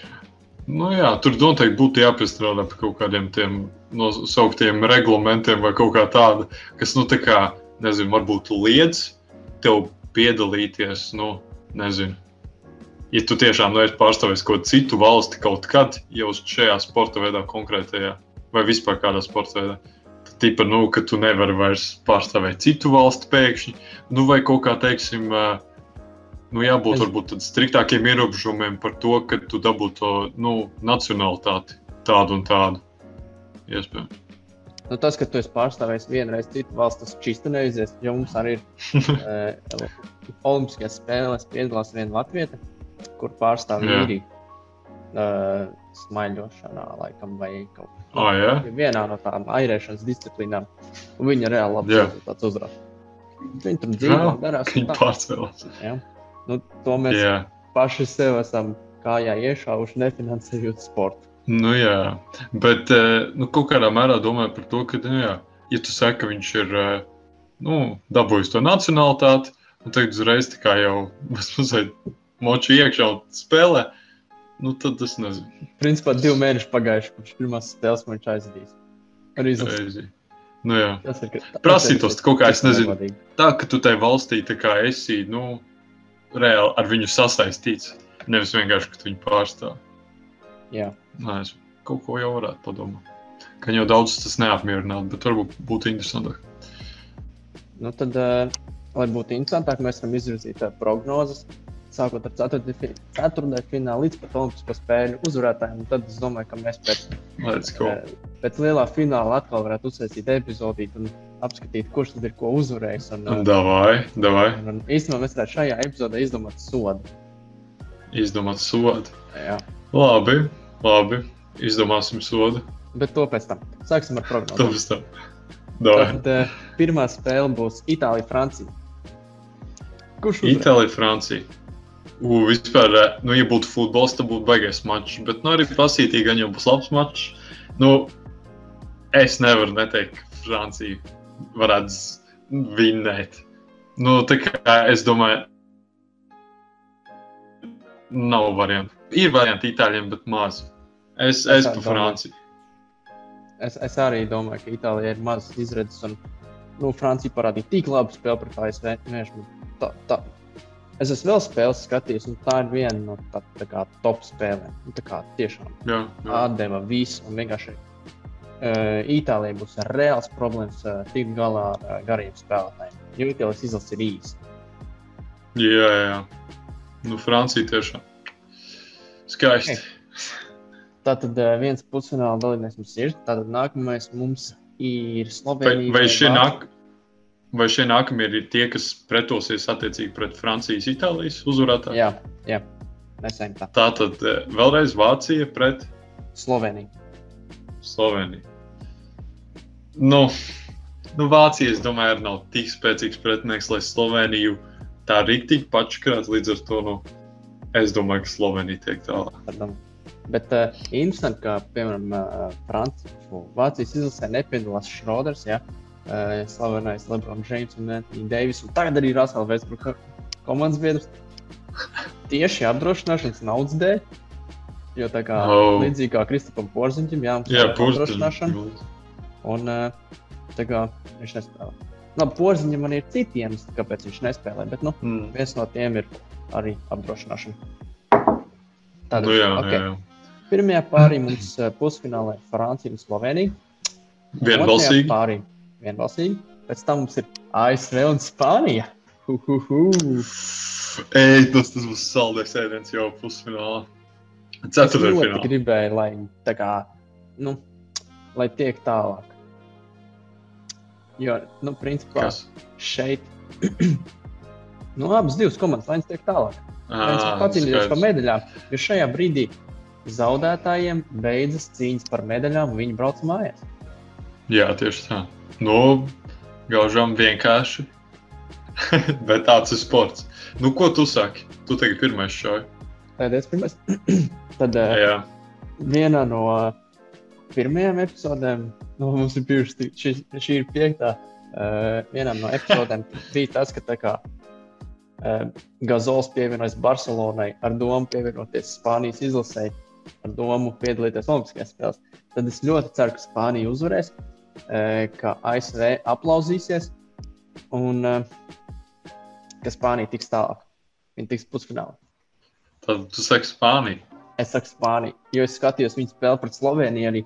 Nu, jā, tur noteikti būtu jāpiestrādā pie kaut kādiem tiem nosauktiem reglamentiem vai kaut kā tāda, kas, nu, tā kā, nezinu, varbūt liedz tev piedalīties, nu, nezinu. Ja tu tiešām neesi pārstāvējis kaut kādu citu valsti kaut kad, jau šajā sporta veidā konkrētajā, vai vispār kādā sporta veidā, tad, tipa, nu, ka tu nevari vairs pārstāvēt citu valsti pēkšņi, nu, vai kaut kā, teiksim, nu, jābūt Es- varbūt tad striktākiem ierobežojumiem par to, ka tu dabū to nu, nacionālitāti tādu un tādu. Iespējams. Nu, tas, ka tu esi pārstāvējis vienu reizi citu valsts, tas čista neaizies. Jo mums arī ir uh, Olimpiskajās spēlēs piedalās viena latvieta, kur pārstāv īriju. Uh, smaiļošanā, laikam, vai kaut Ah, jā? vienā no tām airēšanas disciplīnām. Un viņa reāli labi Jā. rezultāts uzrāda. Viņi tur dzīvo, darās. Viņi tā. pārcēlās. Ja? Nu, to mēs Jā. paši sev esam kājā iešāvuši, nefinansējot sportu. Nu, jā, bet eh, nu, kaut kādā mērā domāju par to, ka, nu, jā, ja tu saki, ka viņš ir eh, nu, dabūjis to nacionālitāti, un tagad uzreiz tā kā jau mazliet moči iekšā un spēlē, nu, tad es nezinu. Principā divi mēneši pagājuši, kopš pirmās spēles man viņš aizvadīs. Arī. Reizi. Nu. Tas ir ka- Prasītos kaut kā, es nezinu. negodīgi. Tā, ka tu tai valstī tā kā esi, nu, reāli ar viņu sasaistīts, nevis vienkārši, ka tu viņu pārstāv. Jā. Nē, es kaut ko jau varētu padomāt. Ka jau daudz tas neapmierinātu, bet varbūt būtu interesantāk. Nu, tad, uh, lai būtu interesantāk, mēs varam izvirzīt uh, prognozes. Sākot ar ceturtajā finālu līdz pat Olimpisko spēļu uzvarētājiem. Tad es domāju, ka mēs pēc, Let's go. eh, pēc lielā fināla atkal varētu uzsākt epizodīt un apskatīt, kurš tad ir ko uzvarējis. Un, uh, Davai, davai. un, un īstenībā mēs varētu šajā epizodē izdomāt sodu. Izdomāt sodu. Jā. Labi, labi. Izdomāsim sodu. Bet to pēc tam. Sāksim ar. Davai. Tad uh, pirmā spēle būs Itālija-Francija. Kurš uzvarēs? Itālija, Francija. U, vispār, eh, nu, ja būtu futbols, tad būtu baigais mačs. Bet, nu, arī pasītīgi, gan jau būs labs mačs. Nu, es nevaru neteikt, ka Francija varētu vinnēt. Nu, tā kā es domāju, nav variantu. Ir varianti itāļiem, bet maz. Es, Es es pa. Franciju. Es, es arī domāju, ka Itālijai ir mazas izredzes. Un, nu, Francija parādīja tik labu spēli pret ASV. Vienkārši, tā, tā. Es esmu vēl spēles skatījies, un tā ir viena no tā, tā kā, top spēlēm. Nu, Tā kā tiešām Jā, jā. atdeva visu. Un vienkārši uh, Itālijai būs reāls problēmas uh, tikt galā ar uh, gariem spēlētājiem. Jo Itālijas izlase ir īsa. jā, jā, jā. Nu, Francija tiešām. Skaisti. Tātad uh, viens pusfināla dalībnieks mums ir. Tātad nākamais mums ir Vai, Slovenija. vai, šie Vācija. nāk, vai šie nākamie ir tie, kas pretosies attiecīgi pret Francijas, Itālijas uzvarētāju? Jā, jā. Ejam tā. Tā tad eh, vēlreiz Vācija pret Slovenija. Sloveniju. Nu, nu Vācija, es domāju, arī nav tik spēcīgs pretinieks, lai Sloveniju tā rīktīgi pačkrāt. Līdz ar to, nu, es domāju, ka Slovenija tiek tālāk. Bet uh, interesanti, ka, piemēram, uh, Francijas, Vācijas izlasē nepiedalās Šroders, ja? uh, slavenais Lebrons Džeims un Anthony Davis. Un tagad arī Rasels Vēsbruka komandas biedrs. Tieši apdrošināšanas naudas dēļ. Jo tā kā Oh. līdzīgi kā Kristupam Porziņam, jā, mums Jā, ir apdrošināšana. Un uh, tā kā viņš nespēlē. Labi, Porziņam man ir citi iemesli, kāpēc viņš nespēlē. Bet nu, Mm. viens no tiem ir arī apdrošināšana. Tāda, Nu, jā, ok. jā, jā. Pirmajā pārī mums eh, pusfinālā ir Francija un Slovenija. Vienbalsīgi. Pārī vienbalsīgi. Pēc tam mums ir ASV un Spānija. Ej, tas, tas būs saldēs ēdiens jau pusfinālā. Es Ceturtajā finālā. gribēju, lai, tā kā, nu, lai tiek tālāk. Jo, nu, principā Kas? šeit, nu, abas divas komandas, lai viņas tiek tālāk. Ā, pacīnījies par medaļām, jo šajā brīdī zaudētājiem beidzas cīņas par medaļām, un viņi brauc mājās. Jā, tieši tā. Nu, gaužam vienkārši. Bet tāds ir sports. Nu, ko tu saki? Tu tagad pirmais šauj. Tad es pirmais. Tad Jā, vienā no pirmajām epizodēm, nu, mums ir bijusi šī, šī ir piektā. Vienā no epizodēm bija tas, ka tā kā Gazols pievienojas Barcelonai ar domu pievienoties Spānijas izlasēji, ar domu piedalīties Olimpiskajās spēlēs. Tad es ļoti ceru, ka Spānija uzvarēs, uh, ka ASV aplauzīsies un uh, ka Spānija tiks tālāk. Viņa tiks pusfinālā. tad tu saki Spāniju. Es saku Spāniju, jo es skatījos viņu spēli pret Sloveniju. Arī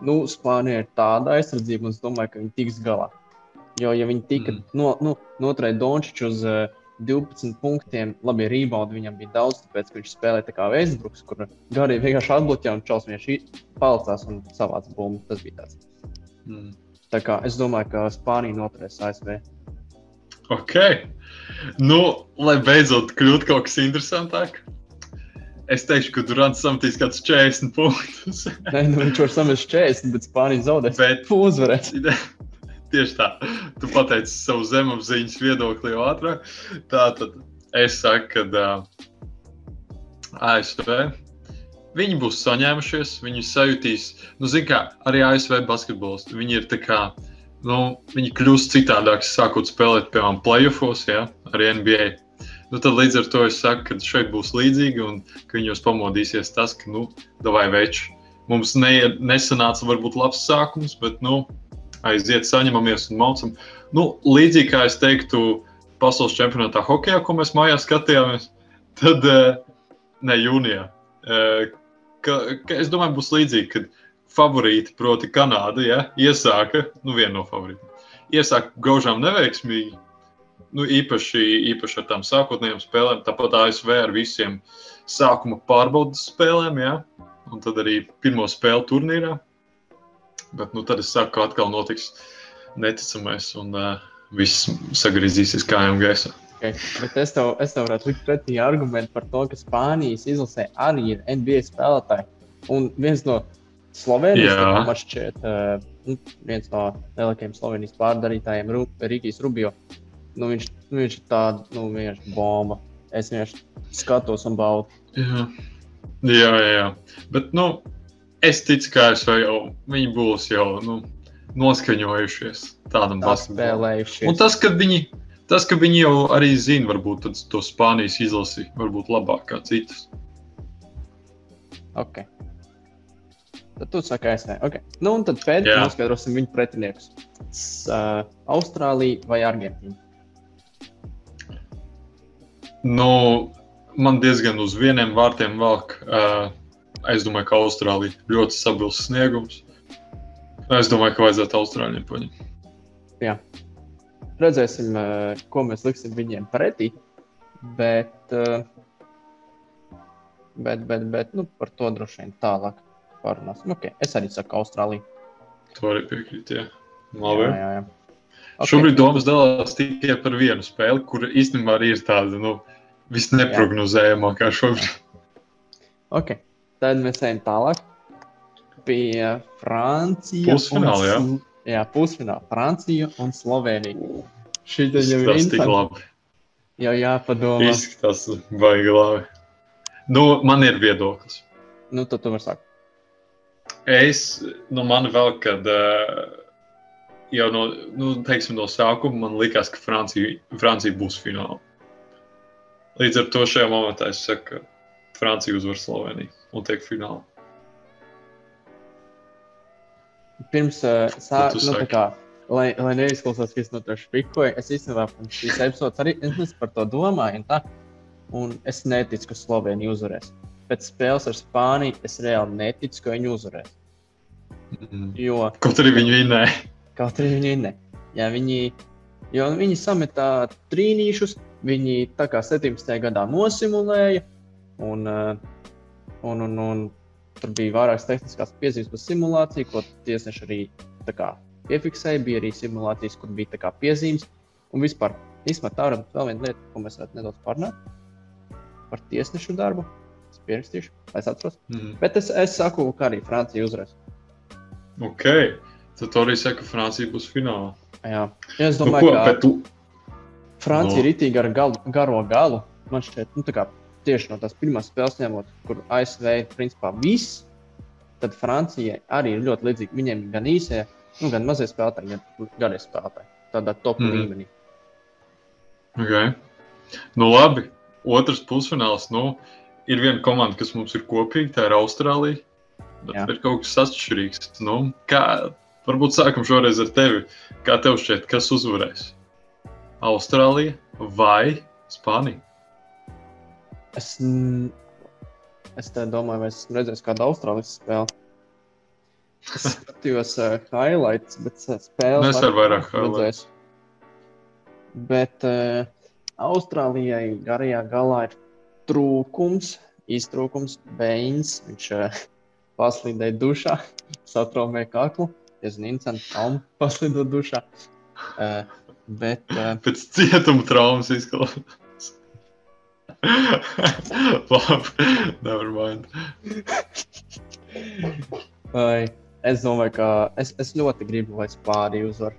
nu, Spānija ir tāda aizsardzība, un es domāju, ka viņi tiks galā. Jo, ja viņi tika Mm. mm. no, nu, noturēja Dončiču uz uh, 12 punktiem, labi, reboundu viņam bija daudz, tāpēc, viņš spēlēja tā kā Vēsbruks, kur garīgi vienkārši atbloķēja un vienkārši palicās un savāc bumbu. Tas bija tāds. Mm. Tā kā es domāju, ka Spānija noturēs ASV. Ok. Nu, lai beidzot kļūtu kaut kas interesantāks. Es teikšu, ka Durants sametīs kaut kādus 40 punktus. Nē, nu, viņš var samest 40, bet Spānija zaudēs. Bet Uzvarēs. Tieši tā, tu pateici savu zemapziņas viedokli jau ātrāk. Tā tad es saku, ka uh, ASV viņi būs saņēmušies, viņi sajutīs, nu, zināmā kā arī ASV basketbols. Viņi ir tā kā, nu, viņi kļūst citādāki, sākot spēlēt, piemēram, playoffs, ja, arī NBA. Nu, tad līdz ar to es saku, ka šeit būs līdzīgi un ka viņos pamodīsies tas, ka, nu, vai veči. Mums ne, nesanāca varbūt labs sākums, bet, nu, aiziet, saņemamies un maucam. Nu, līdzīgi kā es teiktu, pasaules čempionātā hokeja, ko mēs mājās skatījāmies, tad eh, ne jūnijā. Eh, Ka, ka es domāju, būs līdzīgi, kad favorīti, proti, Kanāda, ja, iesāka, nu, viena no favorītiem, iesāka gaužām neveiksmīgi. Nu, īpaši, īpaši ar tām sākotnējām spēlēm, tāpat ASV ar visiem sākuma pārbaudas spēlēm, ja, un tad arī pirmo spēli turnīrā. Bet nu, tad es saku, ka atkal notiks neticamais, un uh, viss sagriezīsies kājām gaisā. Okay. Bet es tev, es tev varētu likt pretī argumentu par to, ka Spānijas izlasē arī ir NBA spēlētāji. Un viens no Slovenijas man šķiet, uh, viens no lielākajiem Slovenijas pārdarītājiem, Ru, Rīgijas Rubio. Nu, viņš, nu, viņš ir tāds nu, vienkārši bomba. Es vienkārši skatos un baudu. Jā, jā. jā. Bet nu, es ticu, ka ASV jau viņi būs jau nu, noskaņojušies tādam Tā basketbolam. Un tas, ka viņi, tas, ka viņi jau arī zina, varbūt to Spānijas izlasi varbūt labāk kā citus. Ok. Tad tu saki, es ne. Okay. Nu, un tad pēdējais Jā. noskaidrosim viņu pretiniekus. Uh, Austrālija vai Argentīna? Nu, man diezgan uz vieniem vārtiem velk. Uh, es domāju, ka Austrālija ļoti stabils sniegums. Es domāju, ka vajadzētu Austrāļiem paņemt. Redzēsim, uh, ko mēs liksim viņiem pretī. Bet, uh, bet, bet, bet nu, par to droši vien tālāk parunāsim. Okay. Es arī saku Austrāliju. To arī piekrīt. Jā. Labi. Jā, jā, jā. Okay. Šobrīd domas dalās tikai par vienu spēli, kur īstenībā arī ir tāda nu, visneprognozējamākā šobrīd. Okay. Tad mēs ejam tālāk pie Francijas. Pusfināla, jā. Jā, pusfināla. Francija un Slovenija. Šī tad jau ir interesanti. Jau jāpadomā. Izskatās baigi labi. Nu, man ir viedoklis. Nu, tad tu vari sākt. Es, nu, man vēl, kad uh, jau no, nu, teiksim, no sākuma man likās, ka Francija, Francija būs finālā. Līdz ar to šajā momentā es saku, ka Francija uzvar Sloveniju un tiek finālā. Pirms uh, sāk, tu nu, lai, lai neizklausās, ka es no tā špikoju, es īstenībā pirms šīs epizodes arī es par to domāju. Un tā, un es neticu, ka Slovenija uzvarēs. Pēc spēles ar Spāniju es reāli neticu, ka viņi uzvarēs. Mm. Jo Kaut arī viņi vinnēja. kaut arī viņi ne. Jā, viņi, jo viņi sametā trīnīšus, viņi tā kā 17. gadā nosimulēja. Un, uh, un, un, un tur bija vairākas tehniskās piezīmes par simulāciju, ko tiesneši arī kā piefiksēja. Bija arī simulācijas, kur bija kā piezīmes. Un vispār, īstenībā tā ir vēl viena lieta, ko mēs varētu nedaudz parunāt par tiesnešu darbu. Es pierakstīšu, lai es atceros. Mm. Bet es, es saku, ka arī Francija uzvarēs. Ok, tad arī saki, ka Francija būs finālā. Jā, ja es Nu, domāju, ko, ka tu, Francija Nu. ir itī ar galu, garo galu. Man šķiet, nu, tā kā tieši no tās pirmās spēles ņemot, kur ASV principā viss, tad Francijai arī ir ļoti līdzīgi. Viņiem ir gan īsie, nu, gan mazie spēlētāji, gan garie spēlētāji. Tādā top mm. līmenī. okay. nu labi, otrs pusfināls. Nu, ir viena komanda, kas mums ir kopīga, tā ir Austrālija. Jā. ir kaut kas atšķirīgs. Nu, kā, varbūt sākam šoreiz ar tevi. Kā tev šķiet, kas uzvarēs? Austrālija vai Spānija? Es, es domāju, vai esmu redzējis kādu Austrālijas spēli. Es skatījos uh, highlights, bet uh, spēles Mēs ar vairāk neesmu redzējis. Bet uh, Austrālijai garajā galā ir trūkums, iztrūkums, beigts. Viņš uh, paslīdēja dušā, satraumēja kaklu. Es nezinu, kā paslīdot dušā. Uh, bet uh, Pēc cietuma traumas izklausās. Labi, never mind. vai, es domāju, ka es, es ļoti gribu, lai Spānija uzvar.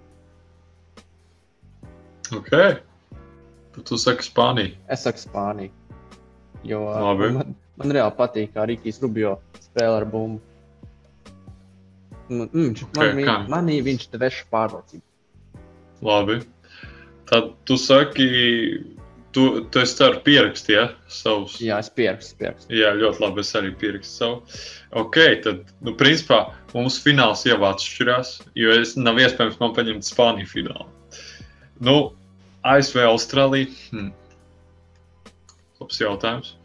Ok. Tad tu saki Spānija. Es saku Spāniju. Jo Labi. man, man reāli patīk, kā Rīgijas Rubio spēlē ar bumbu. Nu, mm, Ok, man, kā? man, manī viņš te veš pārliecību. Labi. Tad tu saki, tu, tu esi ceru pierakstīt, ja? Savus. Jā, es pierakstu, pierakstu. Jā, ļoti labi. Es arī pierakstu savu. Ok, tad, nu, principā mums fināls jau atšķirās, jo es nav iespējams man paņemt Spāniju finālu. Nu, ASV, Austrālija. Hmm. Labs jautājums.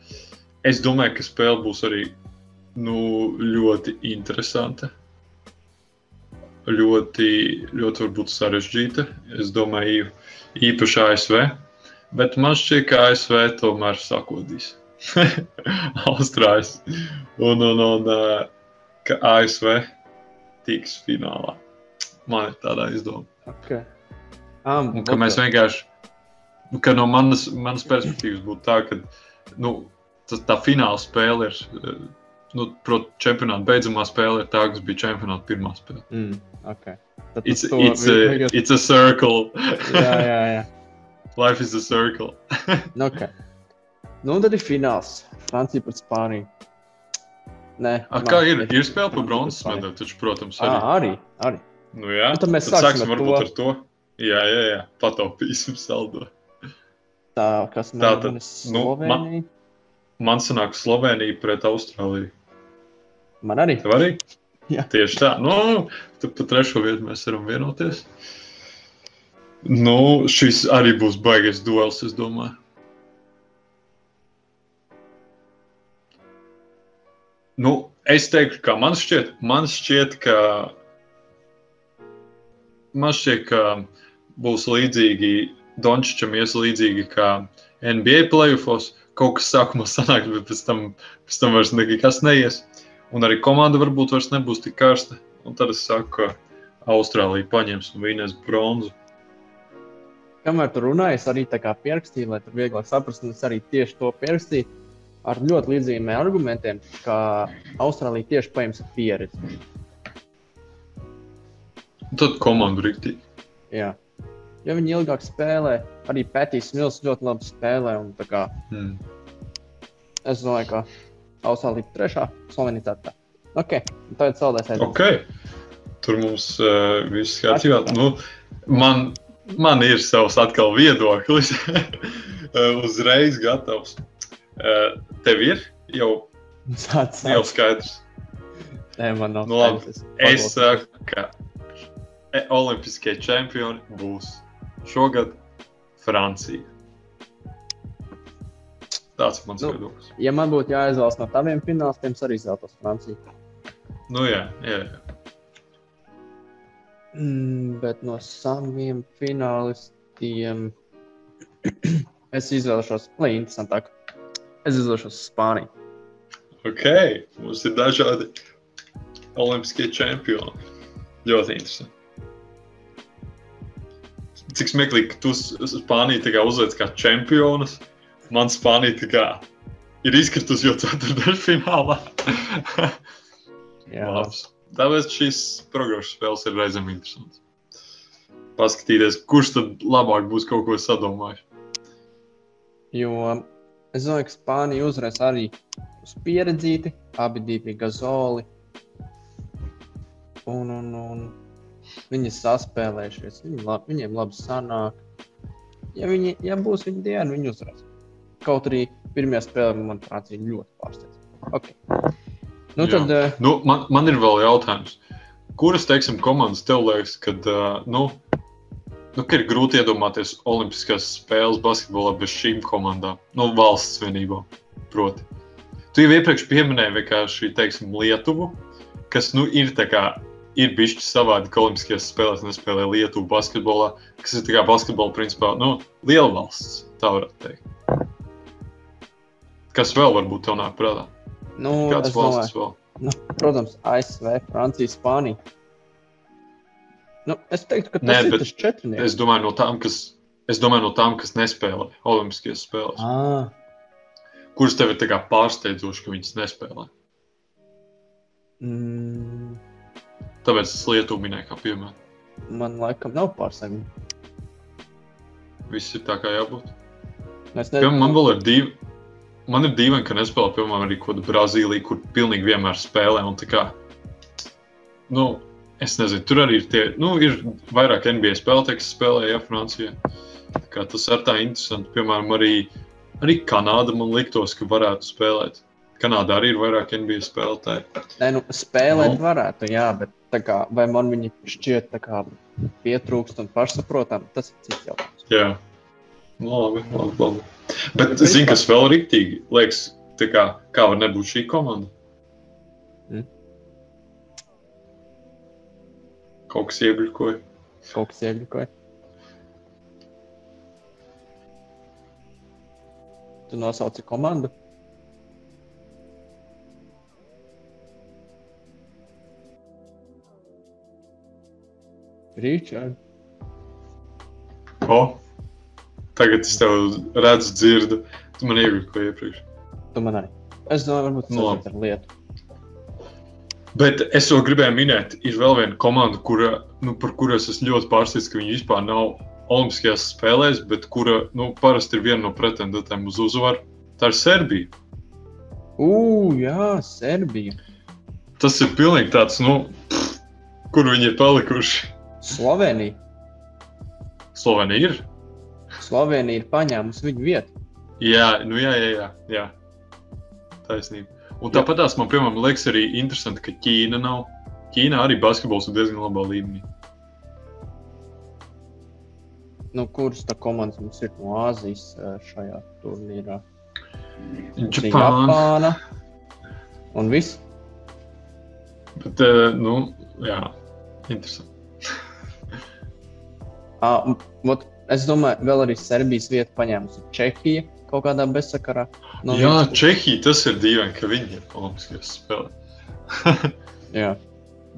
Es domāju, ka spēle būs arī nu, ļoti interesanta. Ļoti, ļoti varbūt sarežģīta. Es domāju, īpaši ASV. Bet man šķiet, ka ASV tomēr sakodīs. Austrālijas. Un, un, un uh, ka ASV tiks finālā. Man ir tāda izdoma. Okay. Um, Un ka mēs vienkārši, ka no manas, manas perspektīvas būtu tā, ka nu, tas, tā fināla spēle ir, eh, nu, protams, čempionāta beidzamā spēle ir tā, kas bija čempionāta pirmā spēle. Mm, okay. Tad It's, it's, a, it's a circle. Jā, jā, jā. Life is a circle. Nu, okay. nu, tad ir fināls. Francija pret Spāniju. Nē, A, man kā ir? Ir spēle par bronzas medaļu, taču, protams, arī. arī. arī. Nu, jā, Nu, tad mēs tad sāksim sāksim ar varbūt to. ar to. Jā, jā, jā. pataupīsim saldo. Tā, kas man Tā tad, ir nu, Slovenija. Man sanāk Slovenija pret Austrāliju. Man arī. Tev arī? Jā. Tieši tā. Nu, tad par trešo vietu mēs varam vienoties. Nu, šis arī būs baigais duels, es domāju. Nu, es teiktu, ka man šķiet, man šķiet, ka man šķiet, ka būs līdzīgi Dončičam, ies līdzīgi kā NBA playoffs. Kaut kas sākumā sanāk, bet pēc tam, pēc tam vairs nekas neies. Un arī komanda varbūt vairs nebūs tik karsta. Un tad es saku, ka Austrālija paņems un vinēs bronzu. Kamēr tur runāju, es arī tā kā pierakstīju, lai tur vieglāk saprastu. un Es arī tieši to pierakstīju ar ļoti līdzīgiem argumentiem, ka Austrālija tieši paņems pieredzi. Tad komanda rīktīgi. Jā. Jo viņi ilgāk spēlē, arī Pētīs Mils ļoti labi spēlē. un Kā, Hmm. es domāju, ka Austrālija ir trešā, Slovenija tā. tā. Ok, tagad saldēs aiziet. Ok. Tur mums uh, viss kārtībā. Nu, man, man ir savs atkal viedoklis. Uh, Uzreiz gatavs. Uh, tev ir jau, Tāds jau skaidrs. Nē, man nav Nu, labi. Es saku, ka e- Olimpiskie čempioni būs šogad Francija. Tas ir mans Nu. viedoklis. Ja man būtu jāizvēlas no taviem finālistiem, arī izvēlētos Franciju. Nu, jā, jā, jā. Mm, bet no saviem finālistiem es izvēlēšos, lai interesantāk, es izvēlēšos Spāniju. Ok, mums ir dažādi olimpiskie čempioni. Ļoti interesanti. Cik smieklīgi, ka tu Spāniju tā kā čempionus. Man Spānija ir izkritusi jau ceturdaļfinālā. Jā, Labs. Tāpēc šīs programmas spēles ir reizēm interesantas. paskatīties, kurš tad labāk būs kaut ko sadomājis. Jo es domāju, ka Spānija uzvarēs arī uz pieredzīti, abi divi gazoli. Un, un, un viņi saspēlējušies, viņi lab, viņiem labi sanāk. Ja, viņi, ja būs viņa diena, viņi uzvarēs. Kaut arī pirmajā spēlē man Francija ļoti pārsteidz. Okay. Nu, tad, uh, Nu, man, man ir vēl jautājums. Kuras, teiksim, komandas tev liekas, kad, uh, nu, nu, ka ir grūti iedomāties Olimpiskās spēles basketbolā bez šīm komandām, nu, valsts vienībā? Proti. Tu jau iepriekš pieminēji vienkārši, teiksim, Lietuvu, kas, nu, ir tā kā. Ir bijis savādi, ka Olimpiskajās spēlēs nespēlē Lietuvu basketbolā, kas ir tā kā basketbola principā, nu, liela valsts, tā varētu teikt. Kas vēl varbūt tev nāk prātā? Nu, domāju, valsts vēl? nu, protams, ASV, Francija, Spānija. Nu, es teiktu, ka tas Nē, ir tas četrnieks. Es domāju, no tām, kas, es domāju, no tām, kas nespēlē Olimpiskajās spēlēs. Ah, Kuras tev ir pārsteidzoši, ka viņas nespēlē? mm, Tāpēc es Lietuvu minēju kā piemēru. man laikam nav pārsteigumi. Viss ir tā kā jābūt. Es Piemēram, man nezinu, vēl ir divi. Man ir dīvaini, ka nespēlē, piemēram, arī kaut kāda Brazīlija, kur pilnīgi vienmēr spēlē. Un tā kā, nu, es nezinu, tur arī ir tie, nu, ir vairāk NBA spēlētāji, kas spēlē, ja Francijā. Tā kā tas ir tā interesanti. Piemēram, arī, arī Kanāda man liktos, ka varētu spēlēt. Kanādā arī ir vairāk NBA spēlētāji. ne, nu, spēlēt Nu. varētu, jā, bet tā kā, vai man viņi šķiet tā kā pietrūkst un pašsaprotam, tas ir cits jautājums. Jā, labi, labi. labi. Bet principā- zinu, kas vēl ir rīktīgi. Liekas, kā, kā var nebūt šī komanda? Mm. Kaut kas iegļukoja. Kaut kas iegļukoja. Tu nosauci komandu. Richard. O, tagad es tev redzu, dzirdu. Tu man iegļukoji iepriekš. Tu man arī. Es domāju, varbūt tas Nu, ir lietu. Bet es vēl gribēju minēt, ir vēl viena komanda, kura, nu, par kuru es ļoti pārsteigts, ka viņi vispār nav Olimpiskajās spēlēs, bet kura nu, parasti ir viena no pretendentiem uz uzvaru. Tā ir Serbija. Ugh, jā, Serbija. Tas ir pilnīgi tāds, nu, pff, kur viņi ir palikuši. Slovenija. Slovenija ir. Slovenija ir paņēmusi viņu vietu. Jā, nu jā, jā, jā, jā. taisnība. Un tāpat tās man, piemēram, liekas arī interesanti, ka Ķīna nav. Ķīnā arī basketbols ir diezgan labā līmenī. Nu, kuras tā komandas mums ir no Āzijas eh, šajā turnīrā? Japāna. Japāna. Un viss. Bet, uh, nu, jā, interesanti. Ah, un, vot, es domāju, vēl arī Serbijas vietu paņēmusi Čehija kaut kādā bezsakarā. No jā, puses. Čehija tas ir dīvaini, ka viņi ir Olimpiskajās spēlēs. jā.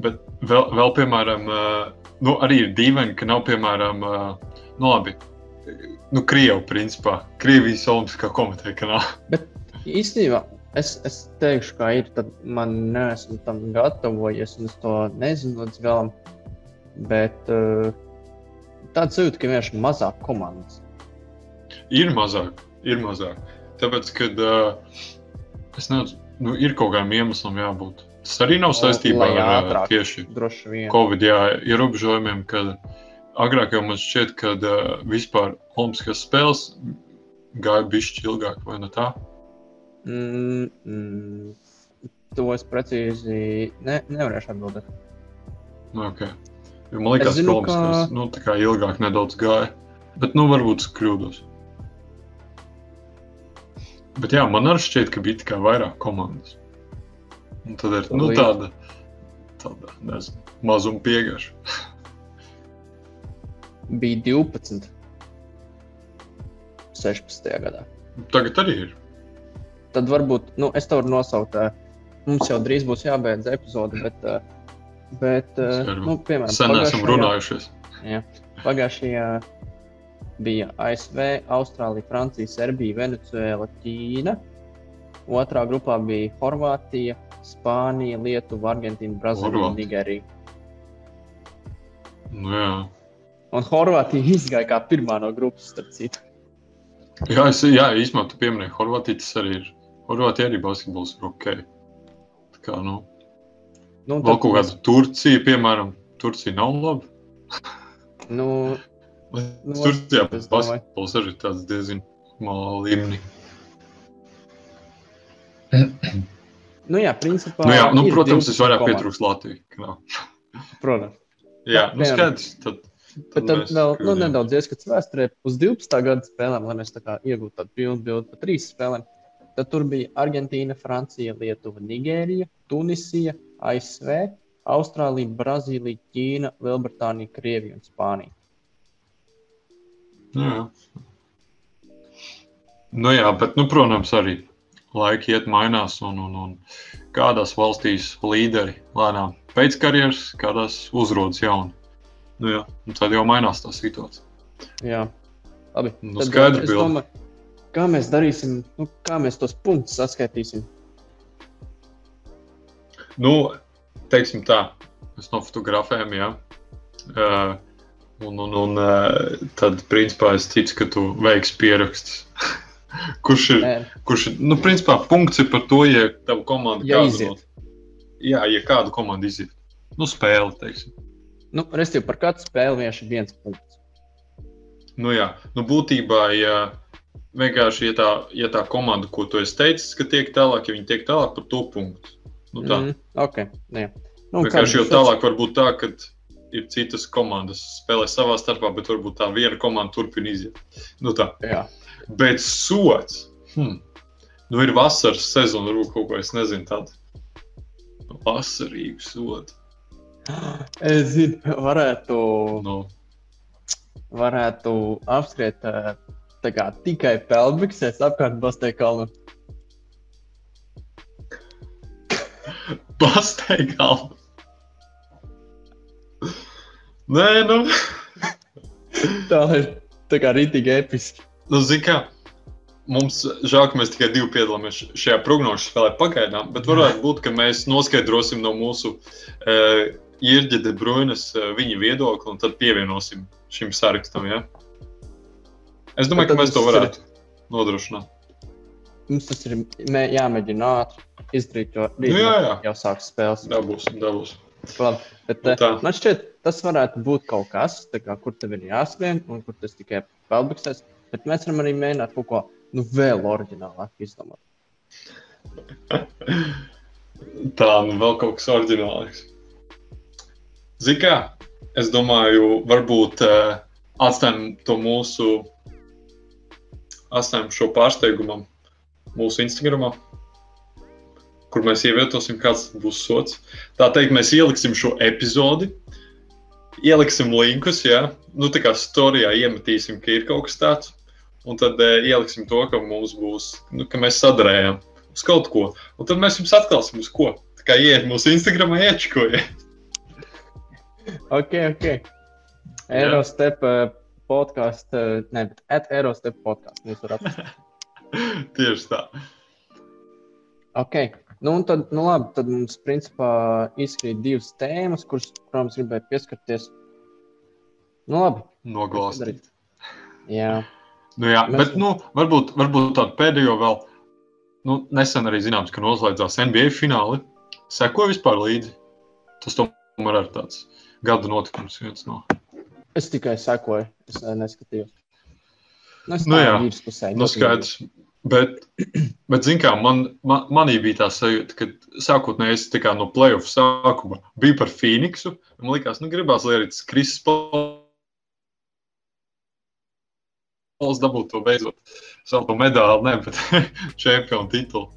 Bet vēl, vēl piemēram, uh, nu, arī ir dīvaini, ka nav, piemēram, uh, nu, labi, nu, Krievija, principā, Krievijas Olimpiskā komiteja, ka nav. Bet īstenībā es, es teikšu, kā ir. Tad man neesmu tam gatavojies, un es to nezinu līdz galam. Bet uh, tāds jūtas, ka vienkārši mazāk komandas. Ir mazāk, ir mazāk. Tāpēc, kad uh, es nezinu, nu, ir kaut kādam iemeslam jābūt. Tas arī nav saistībā lai ar ātrāk. tieši. Covid ierobežojumiem, kad agrāk jau man šķiet, ka uh, vispār Olimpiskās spēles gāja bišķi ilgāk, vai ne tā? Mm, mm, to es precīzi ne, nevarēšu atbildēt. Nu, okay. Jo man liekas, zinu, ka ka- nu, ilgāk nedaudz gāja. Bet, nu, varbūt es kļūdos. Bet jā, man arī šķiet, ka bija tikai vairāk komandas. Un tad ir nu, tāda, tāda nezinu, mazuma piegaša. Bija 12. 16. gadā. Tagad arī ir. Tad varbūt nu, es te varu nosaukt, ā, mums jau drīz būs jābeidz epizode, bet, ā, bet Ceru. nu, piemēram, Sen esam runājušies. Jā. Pagājušajā bija ASV, Austrālija, Francija, Serbija, Venecuēla, Ķīna. Otrā grupā bija Horvātija, Spānija, Lietuva, Argentīna, Brazīlija un. Nigērija. Nu, jā. Un Horvātija izgāja kā pirmā no grupas, starp citu. Jā, es, jā īstenībā tu pieminēji Horvātiju, tas arī ir. Horvātija arī basketbols ir ok. Tā kā, nu, Nu, vēl kaut kāda Turcija, piemēram, Turcija nav laba. Nu, Nu, Turcijā domāju. basketbols arī tāds diezgan malā līmenī. nu, jā, principā. Nu, jā, nu, protams, 12 es vairāk pietrūkstu Latviju. nav. Protams. Jā, nu, skaidrs. Tad, Bet tad vēl nu, kļūdījām. nedaudz ieskats vēsturē uz 12. gada spēlēm, lai mēs tā kā iegūtu tādu pilnu bildi par trīs spēlēm. Tad tur bija Argentīna, Francija, Lietuva, Nigērija, Tunisija, ASV, Austrālija, Brazīlija, Ķīna, Lielbritānija, Krievija un Spānija. Jā. Nu, jā, bet, nu, protams, arī laiki iet mainās, un, un, un kādās valstīs līderi lēnām beidz karjeras, kādās uzrodas jauni. Nu, jā, tad jau mainās tā situācija. Jā, labi. Nu, Tad, bilde. domāju, kā mēs darīsim, nu, kā mēs tos punktus saskaitīsim. Nu, teiksim tā, mēs nofotografējam, jā. Uh, un, un, un uh, tad, principā, es ticu, ka tu veiksi pierakstus. kurš ir, Nē, kurš ir, nu, principā, punkts ir par to, ja tava komanda Ja kādu iziet. Jā, ja kāda komanda iziet. Nu, spēle, teiksim. nu, restīvi par katru spēli vienkārši viens punkts. Nu, jā, nu, būtībā, ja vienkārši, ja tā, ja tā komanda, ko tu esi teicis, ka tiek tālāk, ja viņi tiek tālāk par to punktu. Nu, tā. Mm, ok, nu, jā. Nu, Vienkārši jau tālāk var būt tā, ka ir citas komandas spēlē savā starpā, bet varbūt tā viena komanda turpina iziet. Nu, tā. Jā, Bet sots. Hmm. Nu, ir vasaras sezona, varbūt kaut ko es nezinu tādu. Vasarīgu sodu. es zinu, varētu, Nu, varētu apskriet eh, kā tikai pelnbiksēs apkārt Bastē kalnu. Pasteigām. Nē, nu. Tā ir tā kā rītīgi episki. Nu, zini, kā mums žēl, ka mēs tikai divi piedalāmies šajā prognožu spēlē pagaidām, bet varētu būt, ka mēs noskaidrosim no mūsu uh, Irģa de Bruinas uh, viņa viedokli un tad pievienosim šim sarakstam. Ja? Es domāju, ka mēs to varētu nodrošināt. Mums tas ir mē, jāmēģina ātri izdarīt, jo rīt Nu, jā, jā. jau sāks spēles. Dabūs, dabūs. Labi, bet, Nu eh, man šķiet, tas varētu būt kaut kas, kā, kur tev ir jāskrien un kur tas tikai pelnbiksēs. Bet mēs varam arī mēģināt kaut ko nu, vēl oriģinālāk izdomāt. Tā, nu vēl kaut kas oriģināls. Zini, kā? Es domāju, varbūt uh, atstājam to mūsu, atstājam šo pārsteigumu mūsu Instagramā, kur mēs ievietosim, kāds būs sots. Tā teikt, mēs ieliksim šo epizodi, ieliksim linkus, ja nu, tā kā storijā iemetīsim, ka ir kaut kas tāds. Un tad uh, ieliksim to, ka mums būs, nu, ka mēs sadarējam uz kaut ko. Un tad mēs jums atklāsim, uz ko. Tā kā iet mūsu Instagramā, iečkojiet. Ok, ok. Eurostep uh, podkāsts, uh, ne, bet at Eurostep podkāsts mūs var atrast. Tieši tā. Ok, nu tad, nu labi, tad mums principā izskrīt divas tēmas, kuras, es gribēju pieskarties. Nu labi, Noglāstīt. jā. Nu, jā, Mēs- bet nu, varbūt, varbūt tādu pēdējo vēl. Nu, nesen arī zināms, ka noslēdzās NBA fināli. Seko vispār līdzi. Tas tomēr ir tāds gada notikums. viens No. Es tikai sekoju, es uh, neskatījos. Nu, es Nu jā, virspusē. Nu, skaidrs. Bet, bet zin kā, man, man, manī bija tā sajūta, ka sākotnēji es tā kā no playoff sākuma biju par Phoenixu. Man liekas, nu, gribās, lai arī tas Kristis Pols dabūtu to beidzot savu to medaļu, ne, bet čempionu titulu.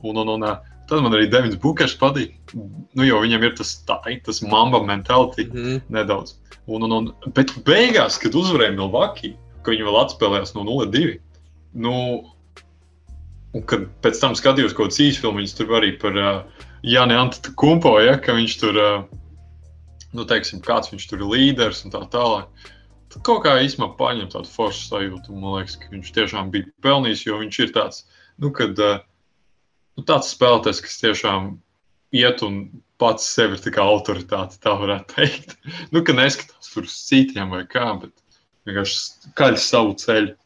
Un, un, un, tad man arī Devins Bukers patīk. Nu, jo viņam ir tas, tā, tas mamba mentality Mm -hmm. nedaudz. Un, un, un, bet beigās, kad uzvarēja Milwaukee, ka viņi vēl atspēlējās no 0-2, nu, un kad pēc tam skatījos kaut kādas īsfilmas, tur arī par uh, Jāni Antetokumpo, ja, ka viņš tur, uh, nu, teiksim, kāds viņš tur ir līderis un tā tālāk. Tad kaut kā īstenībā paņem tādu foršu sajūtu. Man liekas, ka viņš tiešām bija pelnījis, jo viņš ir tāds, nu, kad, uh, nu, tāds spēlētājs, kas tiešām iet un pats sevi ir kā autoritāte, tā varētu teikt. nu, ka neskatās tur uz citiem vai kā, bet vienkārši kaļ savu ceļu.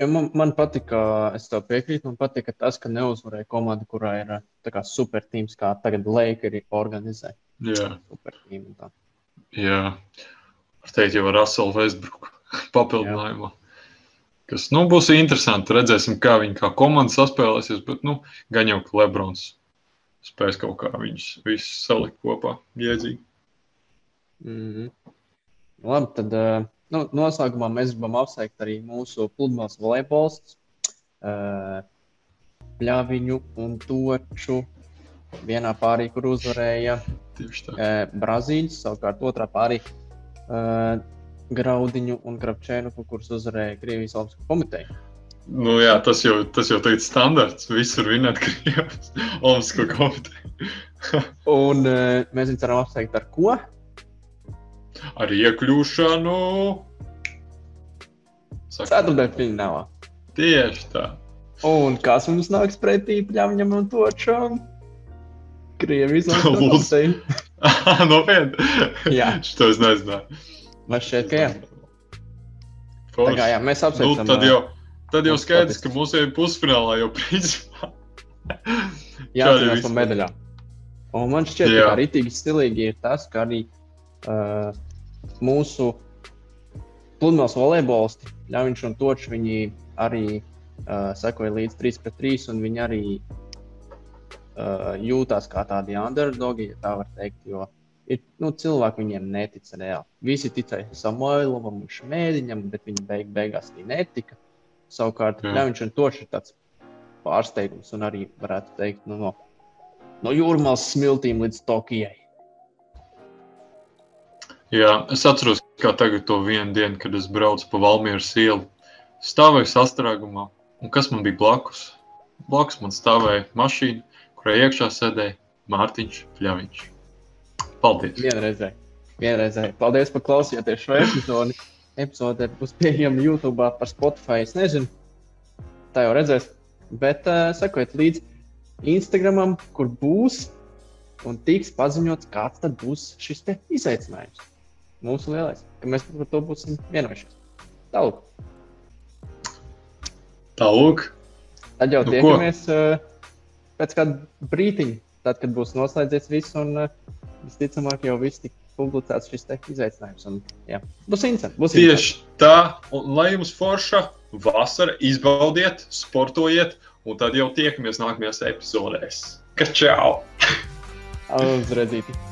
Ja man, man patīk, es tev piekrītu. Man patīk tas, ka neuzvarēja komanda, kurā ir kā, super tīms, kā tagad Lakers organizē. Jā, super tīm. Tā. Jā, var teikt, jau ar Russellu Westbrook papildinājumā. Kas nu, būs interesanti. Redzēsim, kā viņi kā komanda saspēlēsies. Bet, nu, gan jau, ka Lebrons spēs kaut kā viņus visus salikt kopā. Jēdzīgi. Mm -hmm. Labi, tad uh, nu, noslēgumā mēs gribam apsveikt arī mūsu pludmales volejbolstus. Uh, Pļāviņu un toču vienā pārī, kur uzvarēja uh, Brazīļus, savukārt otrā pārī uh, Graudiņu un Krapčēnu, kurus uzvarēja Krievijas Olimpiskā komiteja. Nu, jā, tas jau, tas jau ir standarts. Visur vinēt Krievijas Olimpisko komiteju. un mēs viņu ceram apsveikt ar ko? Ar iekļūšanu. Ceturtdaļfinālā. Tieši tā. Un kas mums nāks pretī pļāvņam un točam? Krievijas komiteju. Nopietni? jā. Šito es nezināju. Man šķiet, ka jā. Tā kā jā, mēs apsveicam. Nu, tad jau, Tad jau skaidrs, ka mūsu pusfinālā jau principā. Jāatcerās par medaļām. Un man šķiet, Jā. ka rītīgi stilīgi ir tas, ka arī uh, mūsu pludmales volejbolisti, Ļaunš un Točs, viņi arī uh, sekoja līdz 3 pret 3, un viņi arī uh, jūtās kā tādi underdogi, ja tā var teikt. Jo ir, nu, cilvēki viņiem netic reāli. Visi ticēja Samuēlam un Šmēdiņam, bet viņi beig, beigās arī netika. Savukārt, Ļaunš un Tošs ir tāds pārsteigums un arī varētu teikt nu, no, no jūrmālas smiltīm līdz Tokijai. Jā, es atceros, kā tagad to vienu dienu, kad es braucu pa Valmieras ielu. Stāvēju sastrēgumā, un kas man bija blakus? Blakus man stāvēja mašīna, kurai iekšā sēdēja Mārtiņš Pļaviņš. Paldies! Vienreizēji! Vienreizēji! Paldies, ka klausījāties šo epizodi! epizode būs pieejama YouTube, par Spotify. Es nezinu, tā jau redzēs. Bet uh, sekojiet līdzi Instagram, kur būs un tiks paziņots, kāds tad būs šis izaicinājums. Mūsu lielais, ka mēs par to būsim vienojušies. Tālāk. Tālāk. Tad jau nu, tiekamies uh, pēc kāda brīdiņa, tad, kad būs noslēdzies viss un uh, visticamāk jau viss tik publicēts šis izaicinājums. Un, jā, būs interesanti. Būs Tieši interesanti. tā, un lai jums forša vasara, izbaudiet, sportojiet, un tad jau tiekamies nākamajās epizodēs. Ka čau! Uz redzīti!